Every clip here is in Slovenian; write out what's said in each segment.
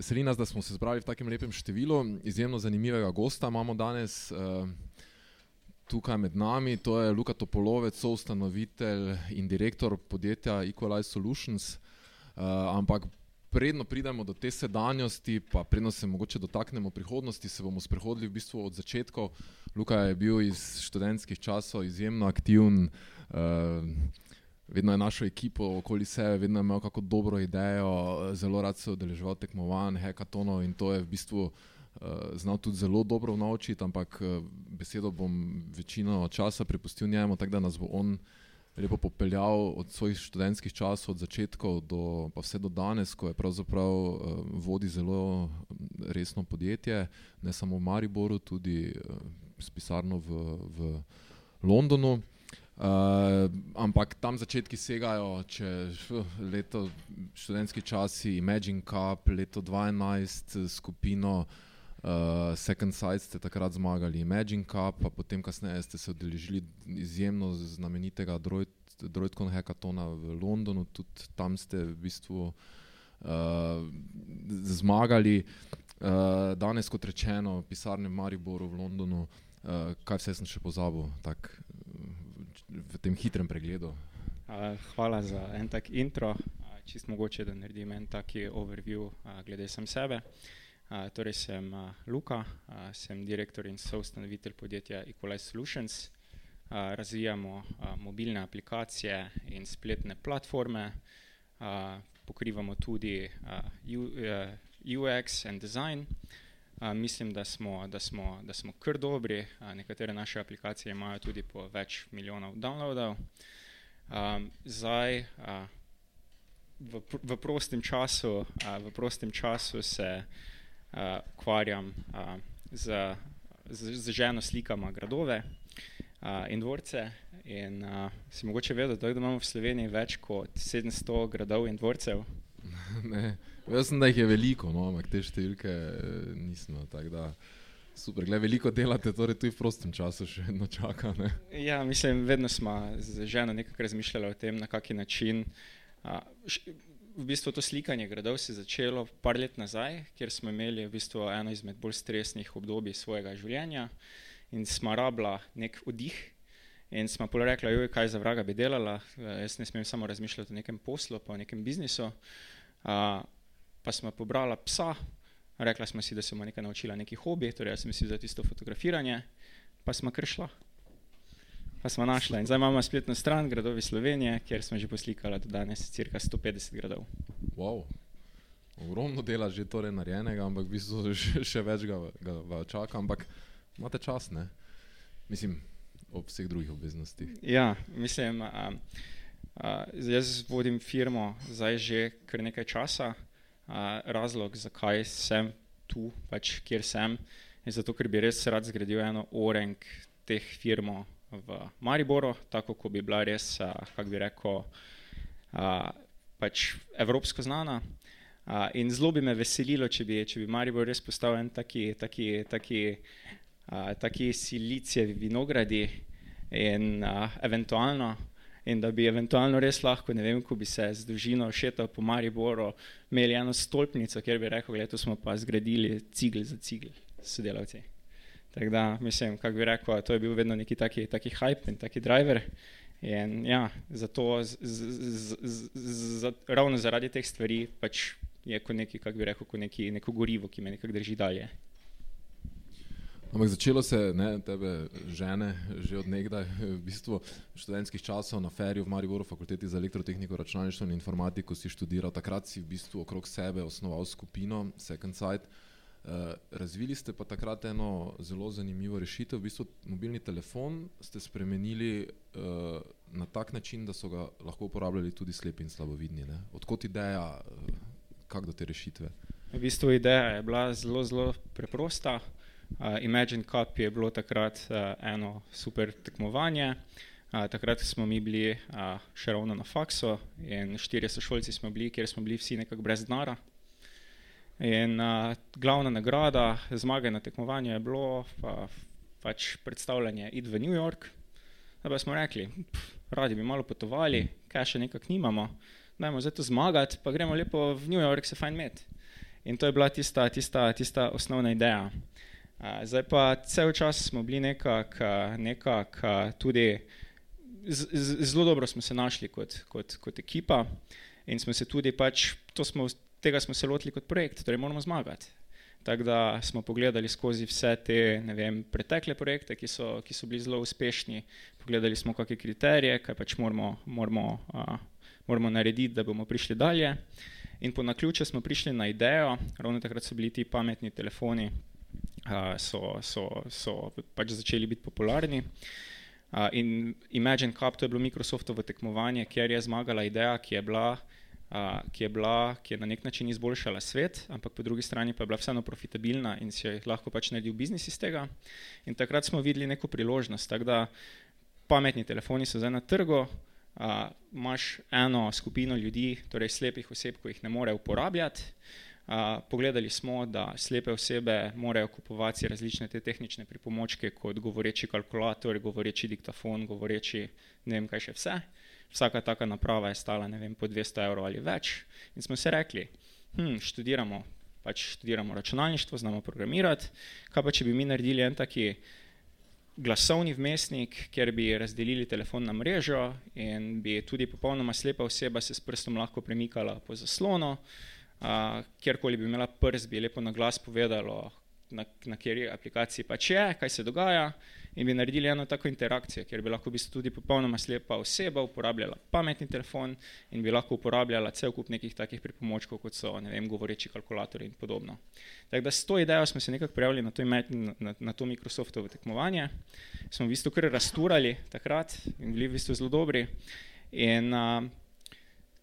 Veseli nas, da smo se zbrali v takem lepem številu. Izjemno zanimivega gosta imamo danes uh, tukaj med nami. To je Luka Topolovec, soustanovitelj in direktor podjetja Equalize Solutions. Uh, ampak predno pridemo do te sedanjosti, pa predno se mogoče dotaknemo prihodnosti, se bomo sprehodili v bistvu od začetkov. Luka je bil iz študentskih časov izjemno aktiven. Uh, vedno je našo ekipo okoli sebe, vedno je imel kako dobro idejo, zelo rad se odeleževal tekmovanj, hekatonov in to je v bistvu uh, znal tudi zelo dobro naučiti, ampak uh, besedo bom večino časa prepustil njemu, tako da nas bo on lepo popeljal od svojih študentskih časov, od začetkov do pa vse do danes, ko je pravzaprav uh, vodi zelo resno podjetje, ne samo v Mariboru, tudi s pisarno v, v Londonu. Uh, ampak tam začetki segajo, če leto študentski časi, Imagine Cup, leto 2012, skupino uh, Second Sight ste takrat zmagali Imagine Cup, pa potem kasneje ste se odeležili izjemno znamenitega Droidcon Hackathona v Londonu, tudi tam ste v bistvu uh, zmagali. Uh, danes, kot rečeno, pisarne v Mariboru, v Londonu, uh, kaj vse sem še pozabil. Tak, v tem hitrem pregledu. Hvala za en tak intro. Čist mogoče, da naredim en taki overview glede sem sebe. Torej sem Luka, sem direktor in soustanovitelj podjetja Equalize Solutions. Razvijamo mobilne aplikacije in spletne platforme. Pokrivamo tudi UX and design mislim, da smo, da, smo, da smo kar dobri. A, nekatere naše aplikacije imajo tudi po več milijonov downloadov. A, zdaj, a, v, v, prostem času, a, v prostem času se ukvarjam z, z, z ženo slikama gradove a, in dvorce. In a, si mogoče vedel, da imamo v Sloveniji več kot 700 gradov in dvorcev. Ne. Jaz sem, da jih je veliko, no, ampak te številke eh, nismo. Super, gled, veliko delate, torej tudi v prostem času še vedno čaka. Ne? Ja, mislim, vedno smo z ženo nekako razmišljali o tem, na kaki način. A, š, v bistvu to slikanje gradov se je začelo par let nazaj, kjer smo imeli v bistvu eno izmed bolj stresnih obdobij svojega življenja in smo rabila nek oddih. In smo pa rekli, kaj za vraga bi delala, jaz ne smem samo razmišljati o nekem poslu, pa o nekem biznisu. Uh, pa smo pobrala psa, rekla smo si, da se bomo nekaj naučila, neki hobi, torej jaz sem si za tisto fotografiranje, pa smo kar šla. Pa smo našla in zdaj imamo spletno stran Gradovi Slovenije, kjer smo že poslikala do danes cirka 150 gradov. Wow. Ogromno dela že torej narejenega, ampak v bistvu še, še več ga, ga, ga čaka, ampak imate čas, ne? Mislim, ob vseh drugih obveznostih. Ja, mislim, a, a, jaz vodim firmo zdaj že kar nekaj časa, razlog, zakaj sem tu, pač kjer sem, je zato, ker bi res rad zgradil eno orenk teh firmo v Mariboru, tako kot bi bila res, kako bi rekel, pač evropsko znana. In zelo bi me veselilo, če bi, če bi Maribor res postal en taki, taki, taki, taki silicijevi vinogradi in eventualno in da bi eventualno res lahko, ne vem, ko bi se z družino šetal po Mariboru, imeli eno stolpnico, kjer bi rekel, leto smo pa zgradili cigl za cigl sodelavci. Tako da, mislim, kako bi rekel, to je bil vedno neki taki, taki hype in taki driver. In ja, zato, z, z, z, z, ravno zaradi teh stvari, pač je kot neki, kako bi rekel, kot neki, neko gorivo, ki me nekako drži dalje. Ampak začelo se ne, tebe žene že od nekdaj, v bistvu študentskih časov na feriju v Mariboru, fakulteti za elektrotehniko, računalništvo in informatiko si študiral. Takrat si v bistvu okrog sebe osnoval skupino Second Sight. Uh, razvili ste pa takrat eno zelo zanimivo rešitev. V bistvu mobilni telefon ste spremenili uh, na tak način, da so ga lahko uporabljali tudi slepi in slabovidni. Ne? Odkot ideja, uh, kak do te rešitve? V bistvu ideja je bila zelo, zelo preprosta. Uh, Imagine Cup je bilo takrat uh, eno super tekmovanje. Uh, takrat smo mi bili uh, še ravno na faksu in štirje sošolci smo bili, kjer smo bili vsi nekako brez denara. In uh, glavna nagrada zmage na tekmovanju je bilo pa, pač predstavljanje id v New York. Da pa smo rekli, pf, radi bi malo potovali, kaj še nekako nimamo, dajmo zdaj to zmagati, pa gremo lepo v New York se fajn imeti. In to je bila tista, tista, tista osnovna ideja. Zdaj pa cel čas smo bili nekako nekak, tudi z, z, zelo dobro smo se našli kot, kot, kot ekipa in smo se tudi pač, smo, tega smo se lotili kot projekt, torej moramo zmagati. Tako da smo pogledali skozi vse te vem, pretekle projekte, ki so, ki so bili zelo uspešni, pogledali smo, kakšne kriterije, kaj pač moramo, moramo, uh, moramo narediti, da bomo prišli dalje. In po naključju smo prišli na idejo, ravno takrat so bili ti pametni telefoni, uh, so, so, so pač začeli biti popularni. Uh, in Imagine Cup, to je bilo Microsoftovo tekmovanje, kjer je zmagala ideja, ki je bila ki je, bila, ki je na nek način izboljšala svet, ampak po drugi strani pa je bila vseeno profitabilna in si je lahko pač naredil biznis iz tega. In takrat smo videli neko priložnost. Tako da pametni telefoni so zdaj na trgu, uh, imaš eno skupino ljudi, torej slepih oseb, ki jih ne more uporabljati. Uh, pogledali smo, da slepe osebe morajo kupovati različne te tehnične pripomočke, kot govoreči kalkulator, govoreči diktafon, govoreči ne vem kaj še vse vsaka taka naprava je stala vem, po 200 evrov ali več. In smo se rekli, hm, študiramo, pač študiramo računalništvo, znamo programirati, kaj pa če bi mi naredili en taki glasovni vmesnik, kjer bi razdelili telefon na mrežo in bi tudi popolnoma slepa oseba se s prstom lahko premikala po zaslonu, uh, kjerkoli bi imela prst, bi lepo na glas povedalo, na, na kateri aplikaciji pač je, kaj se dogaja in bi naredili eno tako interakcijo, kjer bi lahko bi tudi popolnoma slepa oseba uporabljala pametni telefon in bi lahko uporabljala cel kup nekih takih pripomočkov, kot so, vem, govoreči kalkulatorji in podobno. Tako da s to idejo smo se nekako prijavili na to, na, na, na to Microsoftovo tekmovanje, smo v bistvu kar rasturali takrat in bili v bistvu zelo dobri. In uh,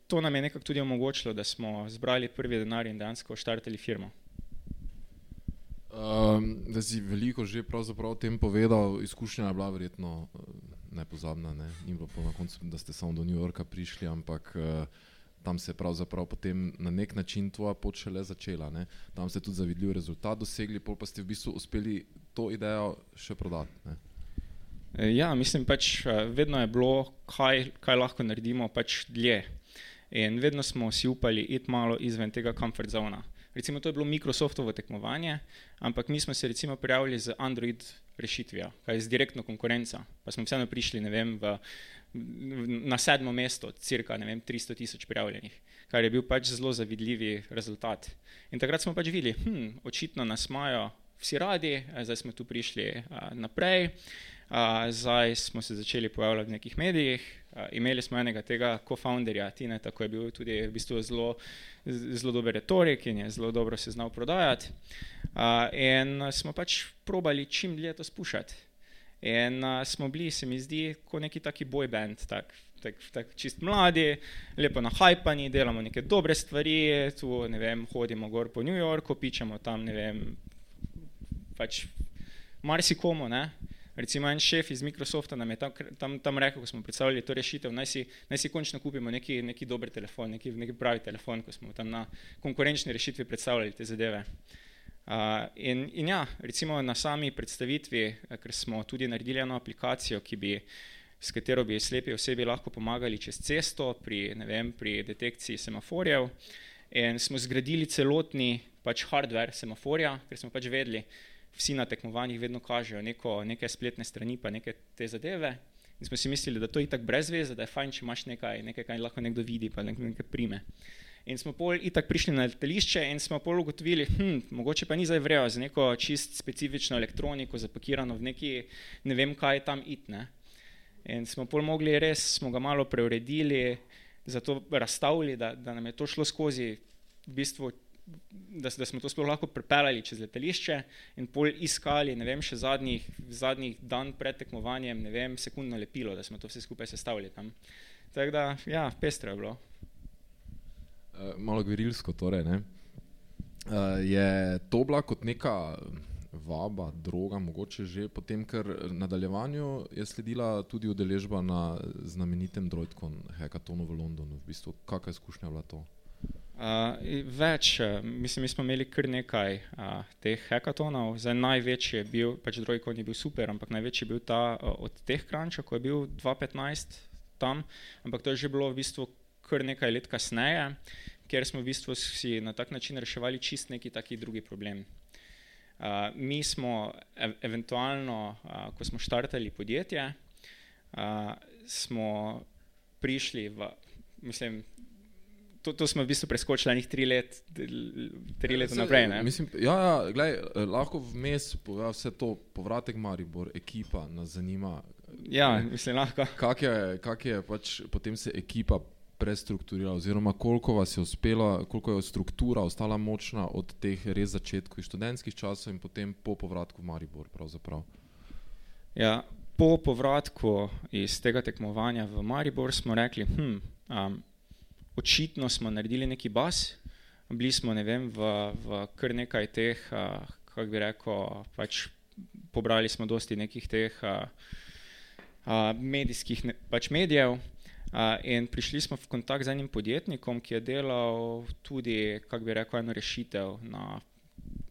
to nam je nekako tudi omogočilo, da smo zbrali prvi denar in dejansko štartali firmo. Um, da si veliko že o tem povedal, izkušnja je bila verjetno eh, nepozabna. Ne? Ni bilo na koncu, da ste samo do New Yorka prišli, ampak uh, tam se je pravzaprav potem na nek način tvoja pot šele začela. Ne? Tam ste tudi zavidljiv rezultat dosegli, pa ste v bistvu uspeli to idejo še prodati. Ne? Eh, ja, mislim pač, vedno je bilo, kaj, kaj lahko naredimo pač dlje. In vedno smo si upali iti malo izven tega komfort zona. Recimo, to je bilo Microsoftovo tekmovanje, ampak mi smo se recimo prijavili z Android rešitvijo, kaj je z direktno konkurenco. Pa smo vseeno prišli vem, v, na sedmo mesto, cirka vem, 300 tisoč prijavljenih, kar je bil pač zelo zavidljivi rezultat. In takrat smo pač videli, hm, očitno nas imajo vsi radi, zdaj smo tu prišli a, naprej. Uh, zdaj smo se začeli pojavljati v nekih medijih. Uh, imeli smo enega tega co-founderja, Tina, tako je bil tudi v bistvu zelo, zelo dober retorik in je zelo dobro se znal prodajati. Uh, in smo pač probali čim dlje to spuščati. In uh, smo bili, se mi zdi, kot neki taki boy band, tak, tak, tak čist mladi, lepo nahajpani, delamo neke dobre stvari, tu ne vem, hodimo gor po New Yorku, pičemo tam, ne vem, pač marsikomu, ne. Recimo en šef iz Microsofta nam je tam, tam, tam rekel, ko smo predstavljali to rešitev, naj si, naj si končno kupimo neki, neki dober telefon, neki, neki pravi telefon, ko smo tam na konkurenčni rešitvi predstavljali te zadeve. Uh, in, in ja, recimo na sami predstavitvi, ker smo tudi naredili eno aplikacijo, bi, s katero bi slepi osebi lahko pomagali čez cesto pri, vem, pri detekciji semaforjev, in smo zgradili celotni pač hardware semaforja, ker smo pač vedeli, vsi na tekmovanjih vedno kažejo neko, neke spletne strani, pa neke te zadeve. In smo si mislili, da to je tako brez veze, da je fajn, če imaš nekaj, nekaj kar lahko nekdo vidi, pa nekaj, nekaj prime. In smo pol itak prišli na letališče in smo pol ugotovili, hm, mogoče pa ni zdaj vrejo za neko čist specifično elektroniko, zapakirano v neki, ne vem kaj tam itne. In smo pol mogli res, smo ga malo preuredili, zato razstavili, da, da nam je to šlo skozi v bistvu da, da smo to sploh lahko pripeljali čez letališče in pol iskali, ne vem, še zadnjih, zadnjih dan pred tekmovanjem, ne vem, sekundno lepilo, da smo to vse skupaj sestavili tam. Tako da, ja, pestro je bilo. Uh, malo gverilsko torej, ne? Uh, je to bila kot neka vaba, droga, mogoče že potem, ker nadaljevanju je sledila tudi udeležba na znamenitem Droidcon Hackathonu v Londonu. V bistvu, kakšna izkušnja bila to? Uh, več, eh, mislim, mi smo imeli kar nekaj uh, teh hackathonov. Zdaj, največji je bil, pač Drojkon je bil super, ampak največji je bil ta uh, od teh krančev, ko je bil 2015 tam, ampak to je že bilo v bistvu kar nekaj let kasneje, kjer smo v bistvu si na tak način reševali čist neki taki drugi problem. Uh, mi smo ev eventualno, uh, ko smo štartali podjetje, uh, smo prišli v, mislim, to, to smo v bistvu preskočili nekaj tri let, tri ja, leta naprej. Mislim, ja, ja glej, eh, lahko vmes pove vse to, povratek Maribor, ekipa nas zanima. Ja, mislim, lahko. Kak je, kak je pač potem se ekipa prestrukturirala, oziroma koliko vas je uspelo, koliko je struktura ostala močna od teh res začetkov študentskih časov in potem po povratku v Maribor. Ja, po povratku iz tega tekmovanja v Maribor smo rekli, hm, um, očitno smo naredili neki bas, bili smo ne vem, v, v kar nekaj teh, kako bi rekel, pač pobrali smo dosti nekih teh uh, uh, medijskih ne, pač medijev. Uh, in prišli smo v kontakt z enim podjetnikom, ki je delal tudi, kako bi rekel, eno rešitev na,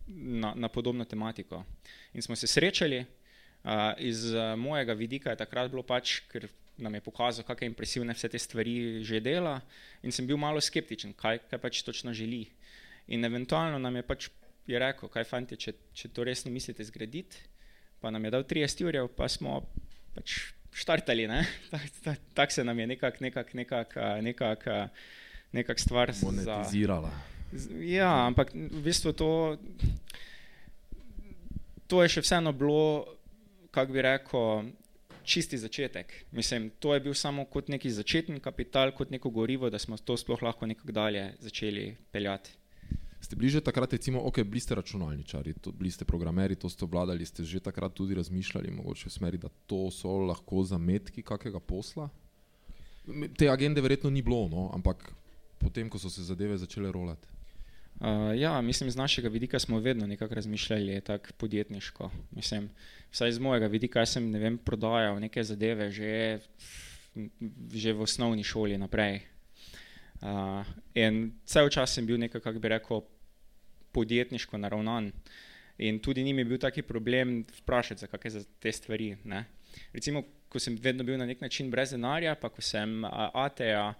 na, na podobno tematiko. In smo se srečali, uh, iz uh, mojega vidika je takrat bilo pač, ker nam je pokazal, kakšne impresivne vse te stvari že dela, in sem bil malo skeptičen, kaj, kaj pač točno želi. In eventualno nam je pač je rekel, kaj fanti, če, če to res ne mislite zgraditi, pa nam je dal 30 ur, pa smo pač štartali. Tako tak, tak se nam je nekako nekak, nekak, nekak, nekak stvar monetizirala. Za, ja, ampak v bistvu to, to je še vseeno bilo, kako bi rekel, čisti začetek. Mislim, to je bil samo kot neki začetni kapital, kot neko gorivo, da smo to sploh lahko nekako dalje začeli peljati. Ste bili že takrat, recimo, ok, bili ste računalničari, to, bili ste programeri, to ste obvladali, ste že takrat tudi razmišljali, mogoče v smeri, da to so lahko zametki kakega posla? Te agende verjetno ni bilo, no? ampak potem, ko so se zadeve začele rolati. Uh, ja, mislim, z našega vidika smo vedno nekako razmišljali tako podjetniško. Mislim, vsaj z mojega vidika, sem ne vem, prodajal neke zadeve že, že v osnovni šoli naprej. Uh, in cel čas sem bil nekako, kako bi rekel, podjetniško naravnan. In tudi njim je bil taki problem vprašati za kakšne te stvari. Ne? Recimo, ko sem vedno bil na nek način brez denarja, pa ko sem uh,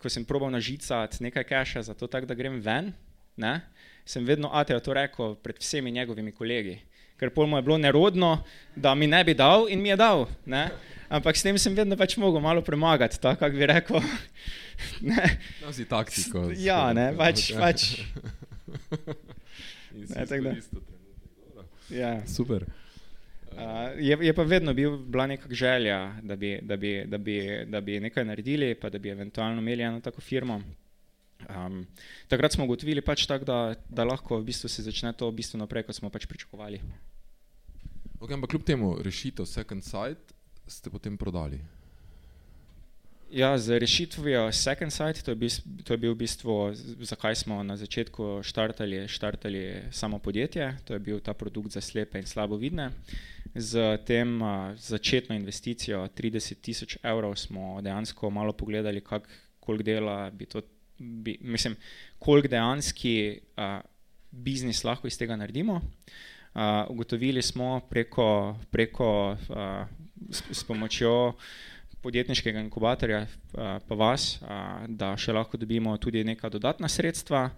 ko sem probal nažicati nekaj keša za to, tak, da grem ven, ne, sem vedno Ateo to rekel pred vsemi njegovimi kolegi. Ker pol mu je bilo nerodno, da mi ne bi dal in mi je dal. Ne. Ampak s tem sem vedno pač mogel malo premagati, tako bi rekel. Ne. No, si taktiko. Ja, ne, pač. pač. ne, tako da. Ja. Super. Uh, je, je pa vedno bil, bila neka želja, da bi, da, bi, da, bi, da bi nekaj naredili, pa da bi eventualno imeli eno tako firmo. Um, takrat smo ugotovili, pač tak, da, da lahko v bistvu se začne to bistveno prej, kot smo pač pričakovali. Okay, ampak kljub temu rešitev Second Sight ste potem prodali. Ja, z rešitvijo Second Sight, to je, bil, to je bil v bistvu, zakaj smo na začetku štartali, štartali samo podjetje, to je bil ta produkt za slepe in slabovidne. Z tem uh, začetno investicijo 30 tisoč evrov smo dejansko malo pogledali, kak, koliko dela bi to, bi, mislim, koliko dejanski uh, biznis lahko iz tega naredimo. Uh, ugotovili smo preko, preko uh, s, s pomočjo podjetniškega inkubatorja, pa vas, da še lahko dobimo tudi neka dodatna sredstva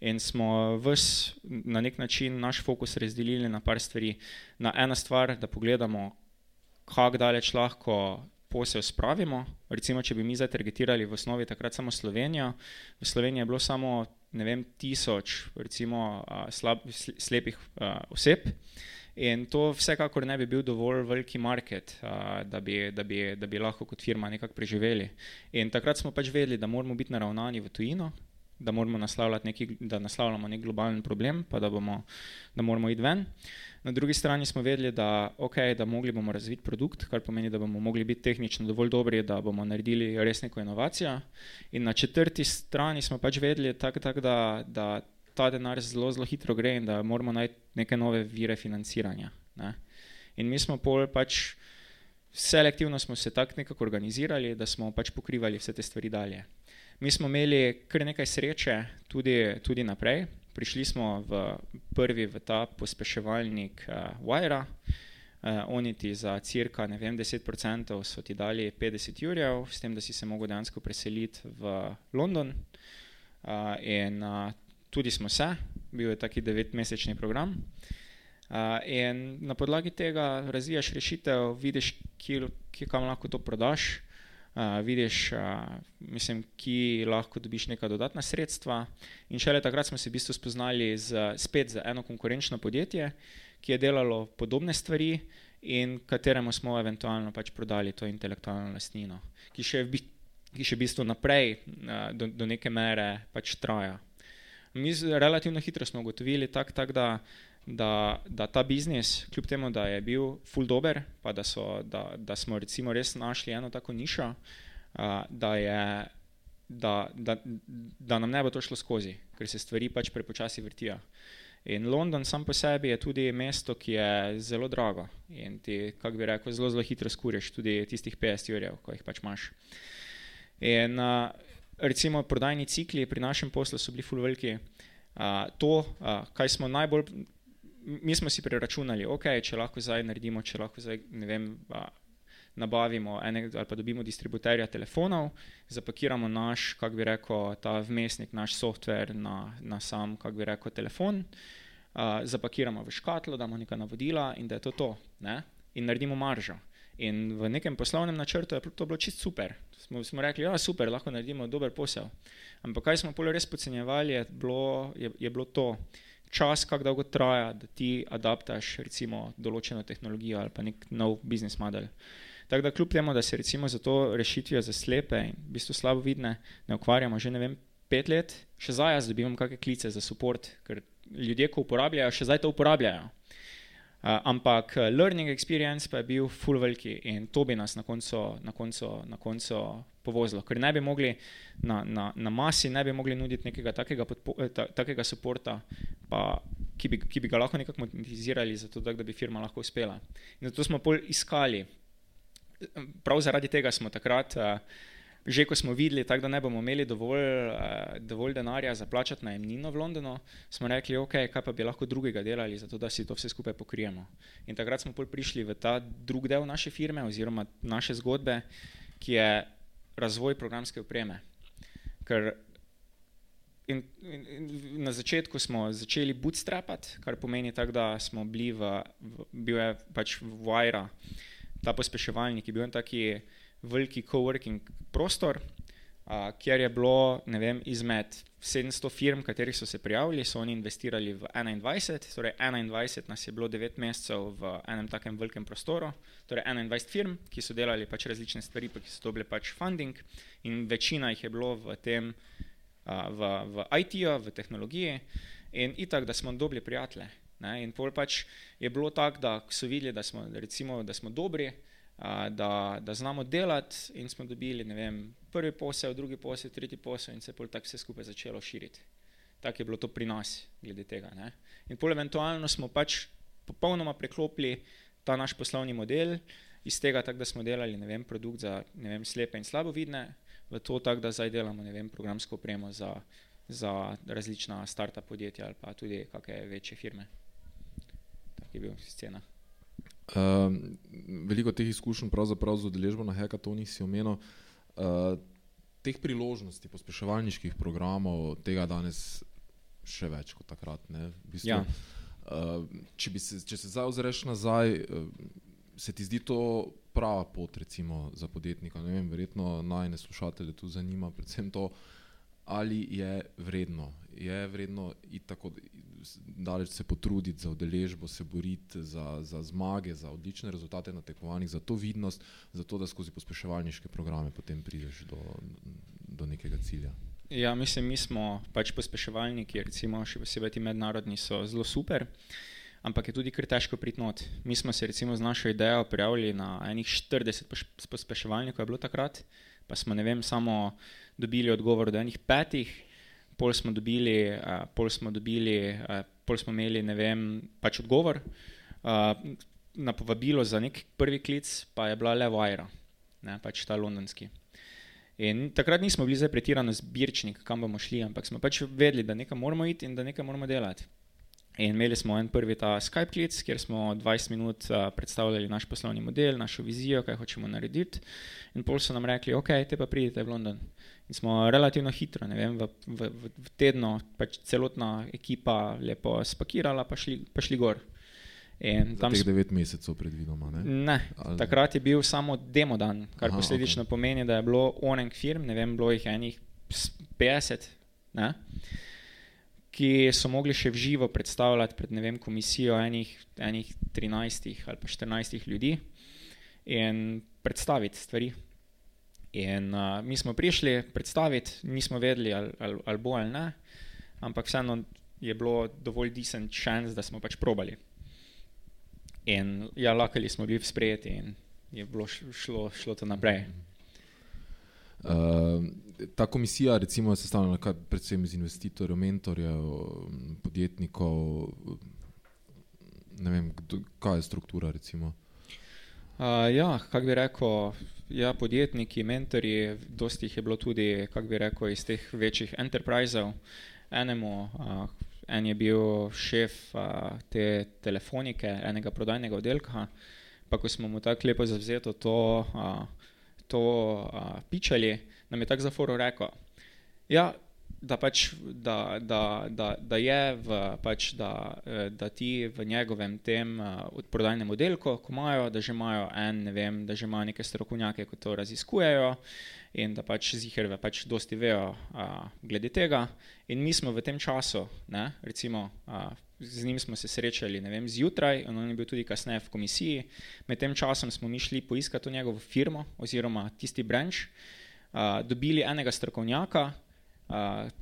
in smo vs na nek način naš fokus razdelili na par stvari. Na ena stvar, da pogledamo, kako daleč lahko posel spravimo. Recimo, če bi mi zdaj targetirali v osnovi takrat samo Slovenijo, v Sloveniji je bilo samo, ne vem, tisoč, recimo, slab, slepih oseb. In to vsekakor ne bi bil dovolj veliki market, da, bi, da, bi, da bi lahko kot firma nekako preživeli. In takrat smo pač vedeli, da moramo biti naravnani v tujino, da, neki, da naslavljamo nek globalen problem, pa da, bomo, da moramo iti ven. Na drugi strani smo vedeli, da, okay, da mogli bomo razviti produkt, kar pomeni, da bomo mogli biti tehnično dovolj dobri, da bomo naredili res neko inovacijo. In na četrti strani smo pač vedeli, tak, tak, da, da ta denar zelo, zelo hitro gre in da moramo najti neke nove vire financiranja. Ne. In mi smo pol pač selektivno smo se tako nekako organizirali, da smo pač pokrivali vse te stvari dalje. Mi smo imeli kar nekaj sreče tudi, tudi naprej. Prišli smo v prvi v ta pospeševalnik uh, Wire, uh, oni ti za cirka vem, 10% so ti dali 50 jurjev, s tem, da si se mogel dejansko preseliti v London. uh, in uh, tudi smo se, bil je taki devetmesečni program. Uh, in na podlagi tega razvijaš rešitev, vidiš, kje, kje kam lahko to prodaš, uh, vidiš, uh, mislim, ki lahko dobiš neka dodatna sredstva. In šele takrat smo se v bistvu spoznali z, spet za eno konkurenčno podjetje, ki je delalo podobne stvari in kateremu smo eventualno pač prodali to intelektualno lastnino, ki še, ki še v bistvu naprej uh, do, do neke mere pač traja. Mi relativno hitro smo ugotovili, tak, tak, da, da, da ta biznis, kljub temu, da je bil full dober, pa da, so, da, da smo recimo res našli eno tako nišo, uh, da, je, da, da, da nam ne bo to šlo skozi, ker se stvari pač prepočasi vrtijo. In London sam po sebi je tudi mesto, ki je zelo drago in ti, kako bi rekel, zelo, zelo hitro skuriš tudi tistih 50 jurjev, ko jih pač imaš. In uh, recimo prodajni cikli pri našem poslu so bili full veliki. Uh, to, uh, kaj smo najbolj mi smo si preračunali, okay, če lahko zdaj naredimo, če lahko zdaj vem, nabavimo enega ali pa dobimo distributerja telefonov, zapakiramo naš, kako bi rekel, ta vmesnik, naš softver na, na sam, kako bi rekel, telefon, uh, zapakiramo v škatlo, damo neka navodila in da je to to. Ne? In naredimo maržo. In v nekem poslovnem načrtu je to bilo čist super. Smo, smo rekli, da ja, je super, lahko naredimo dober posel. Ampak kaj smo pol res podcenjevali, je bilo, je, je bilo to čas, kako dolgo traja, da ti adaptaš recimo določeno tehnologijo ali pa nek nov biznis model. Tako da kljub temu, da se recimo za to rešitvijo za slepe in v bistvu slabo vidne ne ukvarjamo že ne vem pet let, še zdaj jaz dobivam kakšne klice za support, ker ljudje, ko uporabljajo, še zdaj to uporabljajo. Uh, ampak learning experience pa je bil full veliki in to bi nas na koncu, na koncu, na koncu povozilo, ker ne bi mogli na, na, na masi, ne bi mogli nuditi nekega takega, podpo, ta, takega suporta, pa, ki, bi, ki bi ga lahko nekako monetizirali, zato da, da bi firma lahko uspela. In zato smo pol iskali. Prav zaradi tega smo takrat. Uh, že ko smo videli, tak, da ne bomo imeli dovolj, uh, dovolj denarja za plačati najemnino v Londonu, smo rekli, ok, kaj pa bi lahko drugega delali, zato da si to vse skupaj pokrijemo. In takrat smo prišli v ta drugi del naše firme oziroma naše zgodbe, ki je razvoj programske opreme. Ker in, in, in na začetku smo začeli bootstrapati, kar pomeni tako, da smo bili v, v bil je pač Vajra, ta pospeševalnik, ki je bil taki veliki coworking prostor, a, kjer je bilo vem, izmed 700 firm, katerih so se prijavili, so oni investirali v 21, torej 21 nas je bilo 9 mesecev v enem takem velikem prostoru, torej 21 firm, ki so delali pač različne stvari, pa ki so dobili pač funding in večina jih je bilo v tem, a, v, v IT-ju, v tehnologiji in itak, da smo dobili prijatelje. Ne? In pol pač je bilo tako, da so videli, da smo, recimo, da smo dobri, da, da znamo delati, in smo dobili vem, prvi posel, drugi posel, tretji posel, in se je tako vse skupaj začelo širiti. Tako je bilo to pri nas, glede tega. Ne? In pol eventualno smo pač popolnoma preklopili ta naš poslovni model iz tega, tak, da smo delali vem, produkt za vem, slepe in slabovidne, v to, tak, da zdaj delamo vem, programsko opremo za, za različna startup podjetja ali pa tudi kakšne večje firme. Tak je bil scena. Uh, veliko teh izkušenj, pravzaprav z udeležbo na Hekatonih, si omenil. Uh, teh priložnosti, pospeševalniških programov, tega danes še več kot takrat. V bistvu, ja. uh, če, se, če se zdaj ozreš nazaj, uh, se ti zdi to prava pot recimo, za podjetnika? Vem, verjetno naj ne slušatelje tu zanima predvsem to, ali je vredno. Je vredno iti tako daleč se potruditi za udeležbo, se boriti za, za zmage, za odlične rezultate na tekmovanjih, za to vidnost, za to, da skozi pospeševalniške programe potem prideš do, do nekega cilja. Ja, mislim, mi smo pač pospeševalniki, recimo še posebej ti mednarodni, so zelo super, ampak je tudi kar težko priti not. Mi smo se recimo z našo idejo prijavili na enih 40 pospeševalnikov, je bilo takrat, pa smo ne vem, samo dobili odgovor do enih petih pol smo dobili, uh, pol smo, dobili uh, pol smo imeli, ne vem, pač odgovor. Uh, na povabilo za nek prvi klic pa je bila le Vajra, ne, pač ta londonski. In takrat nismo bili zdaj pretirano zbirčni, kam bomo šli, ampak smo pač vedeli, da nekam moramo iti in da nekaj moramo delati. In imeli smo en prvi ta Skype klic, kjer smo 20 minut uh, predstavljali naš poslovni model, našo vizijo, kaj hočemo narediti. In pol so nam rekli, ok, te pa pridite v London. In smo relativno hitro, ne vem, v, v, v tednu, pač celotna ekipa lepo spakirala, pa šli, pa šli gor. In tam je 9 mesecev predvidoma. Ne? Ne, takrat je bil samo demo dan, kar Aha, posledično okay. pomeni, da je bilo onek firm, ne vem, bilo jih enih 50. Ne? Ki so mogli še v živo predstavljati pred vem, komisijo enih, enih 13 ali pa 14 ljudi in predstaviti stvari. In uh, mi smo prišli predstaviti, nismo vedeli, ali, ali, ali bo ali ne, ampak vseeno je bilo dovolj decent šans, da smo pač probali. In ja, lakali smo bili sprejeti in je bilo šlo, šlo to naprej. Uh, ta komisija recimo, je sestavljena predvsem iz investitorjev, mentorjev, podjetnikov. Ne vem, kdo, kaj je struktura. Uh, ja, kako bi rekel, ja, podjetniki, mentori, dosti jih je bilo tudi bi rekel, iz teh večjih enterprisov. Enemu, uh, en je bil šef uh, te telefonike, enega prodajnega oddelka. Pa ko smo mu tako lepo zavzeto to, uh, to uh, pičali, nam je tako za foro rekel. Ja, da, pač, da, da, da, da je v, pač, da, eh, da ti v njegovem tem uh, prodajnem oddelku, ko imajo, da že imajo en, ne vem, da že imajo neke strokovnjake, ki to raziskujejo in da pač ziherve pač dosti vejo uh, glede tega. In mi smo v tem času, ne, recimo, uh, z njim smo se srečali, vem, zjutraj, on je bil tudi kasneje v komisiji. Med tem časom smo mi šli poiskati to njegovo firmo oziroma tisti branč uh, dobili enega strokovnjaka uh,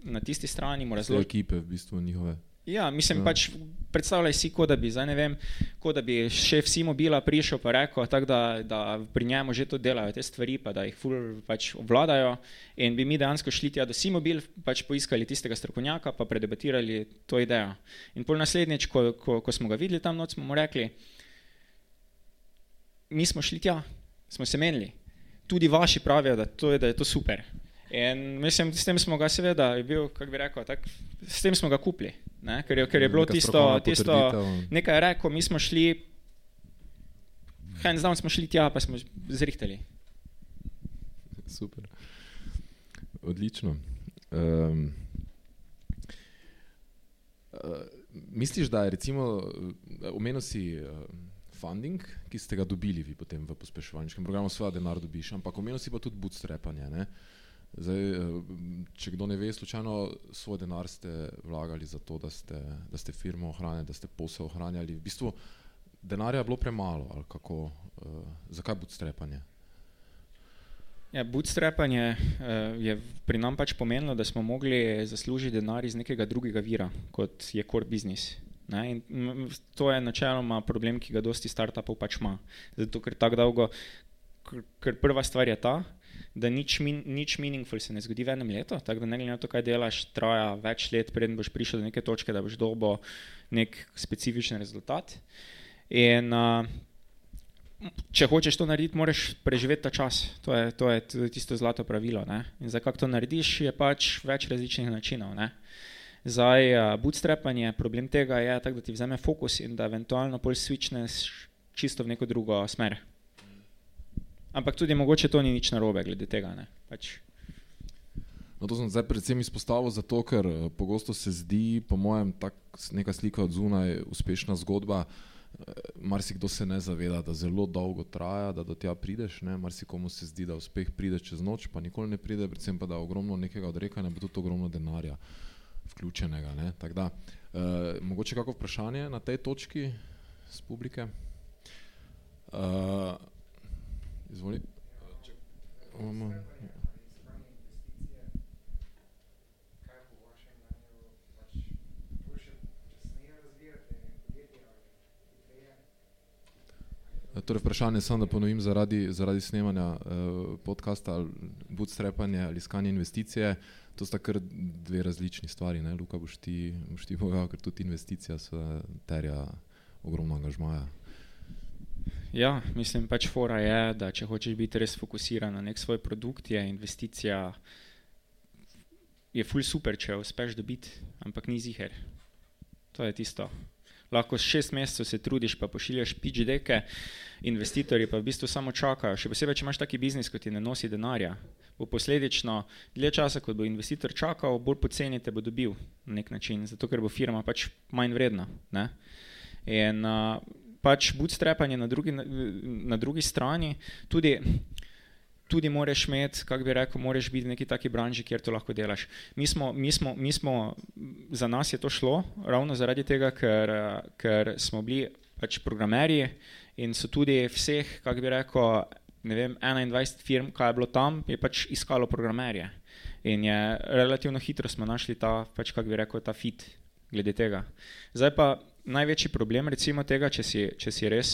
na tisti strani. Zelo ekipe, v bistvu njihove. Ja, mislim, ja. pač predstavljaj si, kot da bi, zdaj ne vem, kot da bi šef Simobila prišel pa rekel, tak, da, da pri njemu že to delajo te stvari, pa da jih ful pač obvladajo in bi mi dejansko šli tja do Simobil, pač poiskali tistega strokovnjaka, pa predebatirali to idejo. In pol naslednjič, ko, ko, ko smo ga videli tam noč, smo mu rekli, mi smo šli tja, smo se menili tudi vaši pravijo, da, to je, da je to super. In mislim, s tem smo ga seveda, bil, bi rekel, tak, s tem smo ga kupili, ne? ker, je, ker je bilo Neka tisto, tisto nekaj je rekel, mi smo šli, hands down smo šli tja, pa smo zrihtali. Super. Odlično. Um, uh, misliš, da je recimo, omenil si uh, funding, ki ste ga dobili vi potem v pospeševalniškem programu, seveda denar dobiš, ampak omenil si pa tudi bootstrapanje. Zdaj, eh, če kdo ne ve, slučajno svoj denar ste vlagali za to, da ste, da ste firmo ohranjali, da ste posel ohranjali. V bistvu denarja je bilo premalo, kako, uh, zakaj bootstrapanje? Ja, bootstrapanje uh, je pri nam pač pomenilo, da smo mogli zaslužiti denar iz nekega drugega vira, kot je core business. Ne? To je načeloma problem, ki ga dosti startupov pač ima. Zato, ker tako dolgo, ker prva stvar je ta, da nič, min, nič meaningful se ne zgodi v enem letu, tako da ne glede na to, kaj delaš, traja več let, preden boš prišel do neke točke, da boš dobil nek specifičen rezultat. In uh, če hočeš to narediti, moraš preživeti ta čas. To je, to je, to je tisto zlato pravilo. Ne? In za kako to narediš, je pač več različnih načinov. Ne? Zdaj, uh, bootstrapanje, problem tega je, tak, da ti vzame fokus in da eventualno pol switchneš čisto v neko drugo smer. Ampak tudi mogoče to ni nič narobe glede tega. Pač. No, to sem zdaj predvsem izpostavil zato, ker uh, pogosto se zdi, po mojem, neka slika od zunaj uspešna zgodba. Uh, marsikdo se ne zaveda, da zelo dolgo traja, da do tja prideš. Marsikomu se zdi, da uspeh pride čez noč, pa nikoli ne pride, predvsem pa da je ogromno nekega odrekanja, pa tudi ogromno denarja. Vključenega. Da, uh, mogoče kako vprašanje na tej točki z publike? Uh, izvoli. Um, Torej, vprašanje sem, da ponovim zaradi, zaradi snemanja uh, podcasta, bootstrapanje ali iskanje investicije. To sta kar dve različni stvari. Ne? Luka, boš ti, boš ti povedal, ker tudi investicija terja ogromno angažmaja. Ja, mislim, pač fora je, da če hočeš biti res fokusiran na nek svoj produkt, je investicija je ful super, če uspeš dobiti, ampak ni ziger. to je tisto. Lahko šest mesecev se trudiš, pa pošiljaš pič deke, investitorji pa v bistvu samo čakajo. Še posebej, če imaš taki biznis, kot ti ne nosi denarja. Bo posledično dlje časa, kot bo investitor čakal, bolj poceni te bo dobil na nek način, zato ker bo firma pač manj vredna. Ne? In uh, pač bootstrapanje na drugi, na, na drugi strani tudi tudi moraš imeti, kako bi rekel, moraš biti v neki taki branži, kjer to lahko delaš. Mi smo, mi smo, mi smo, za nas je to šlo ravno zaradi tega, ker, ker smo bili pač programerji in so tudi vseh, kako bi rekel, ne vem, 21 firm, kaj je bilo tam, je pač iskalo programerje. In je relativno hitro smo našli ta, pač, kako bi rekel, ta fit glede tega. Zdaj pa največji problem recimo tega, če si, če si res,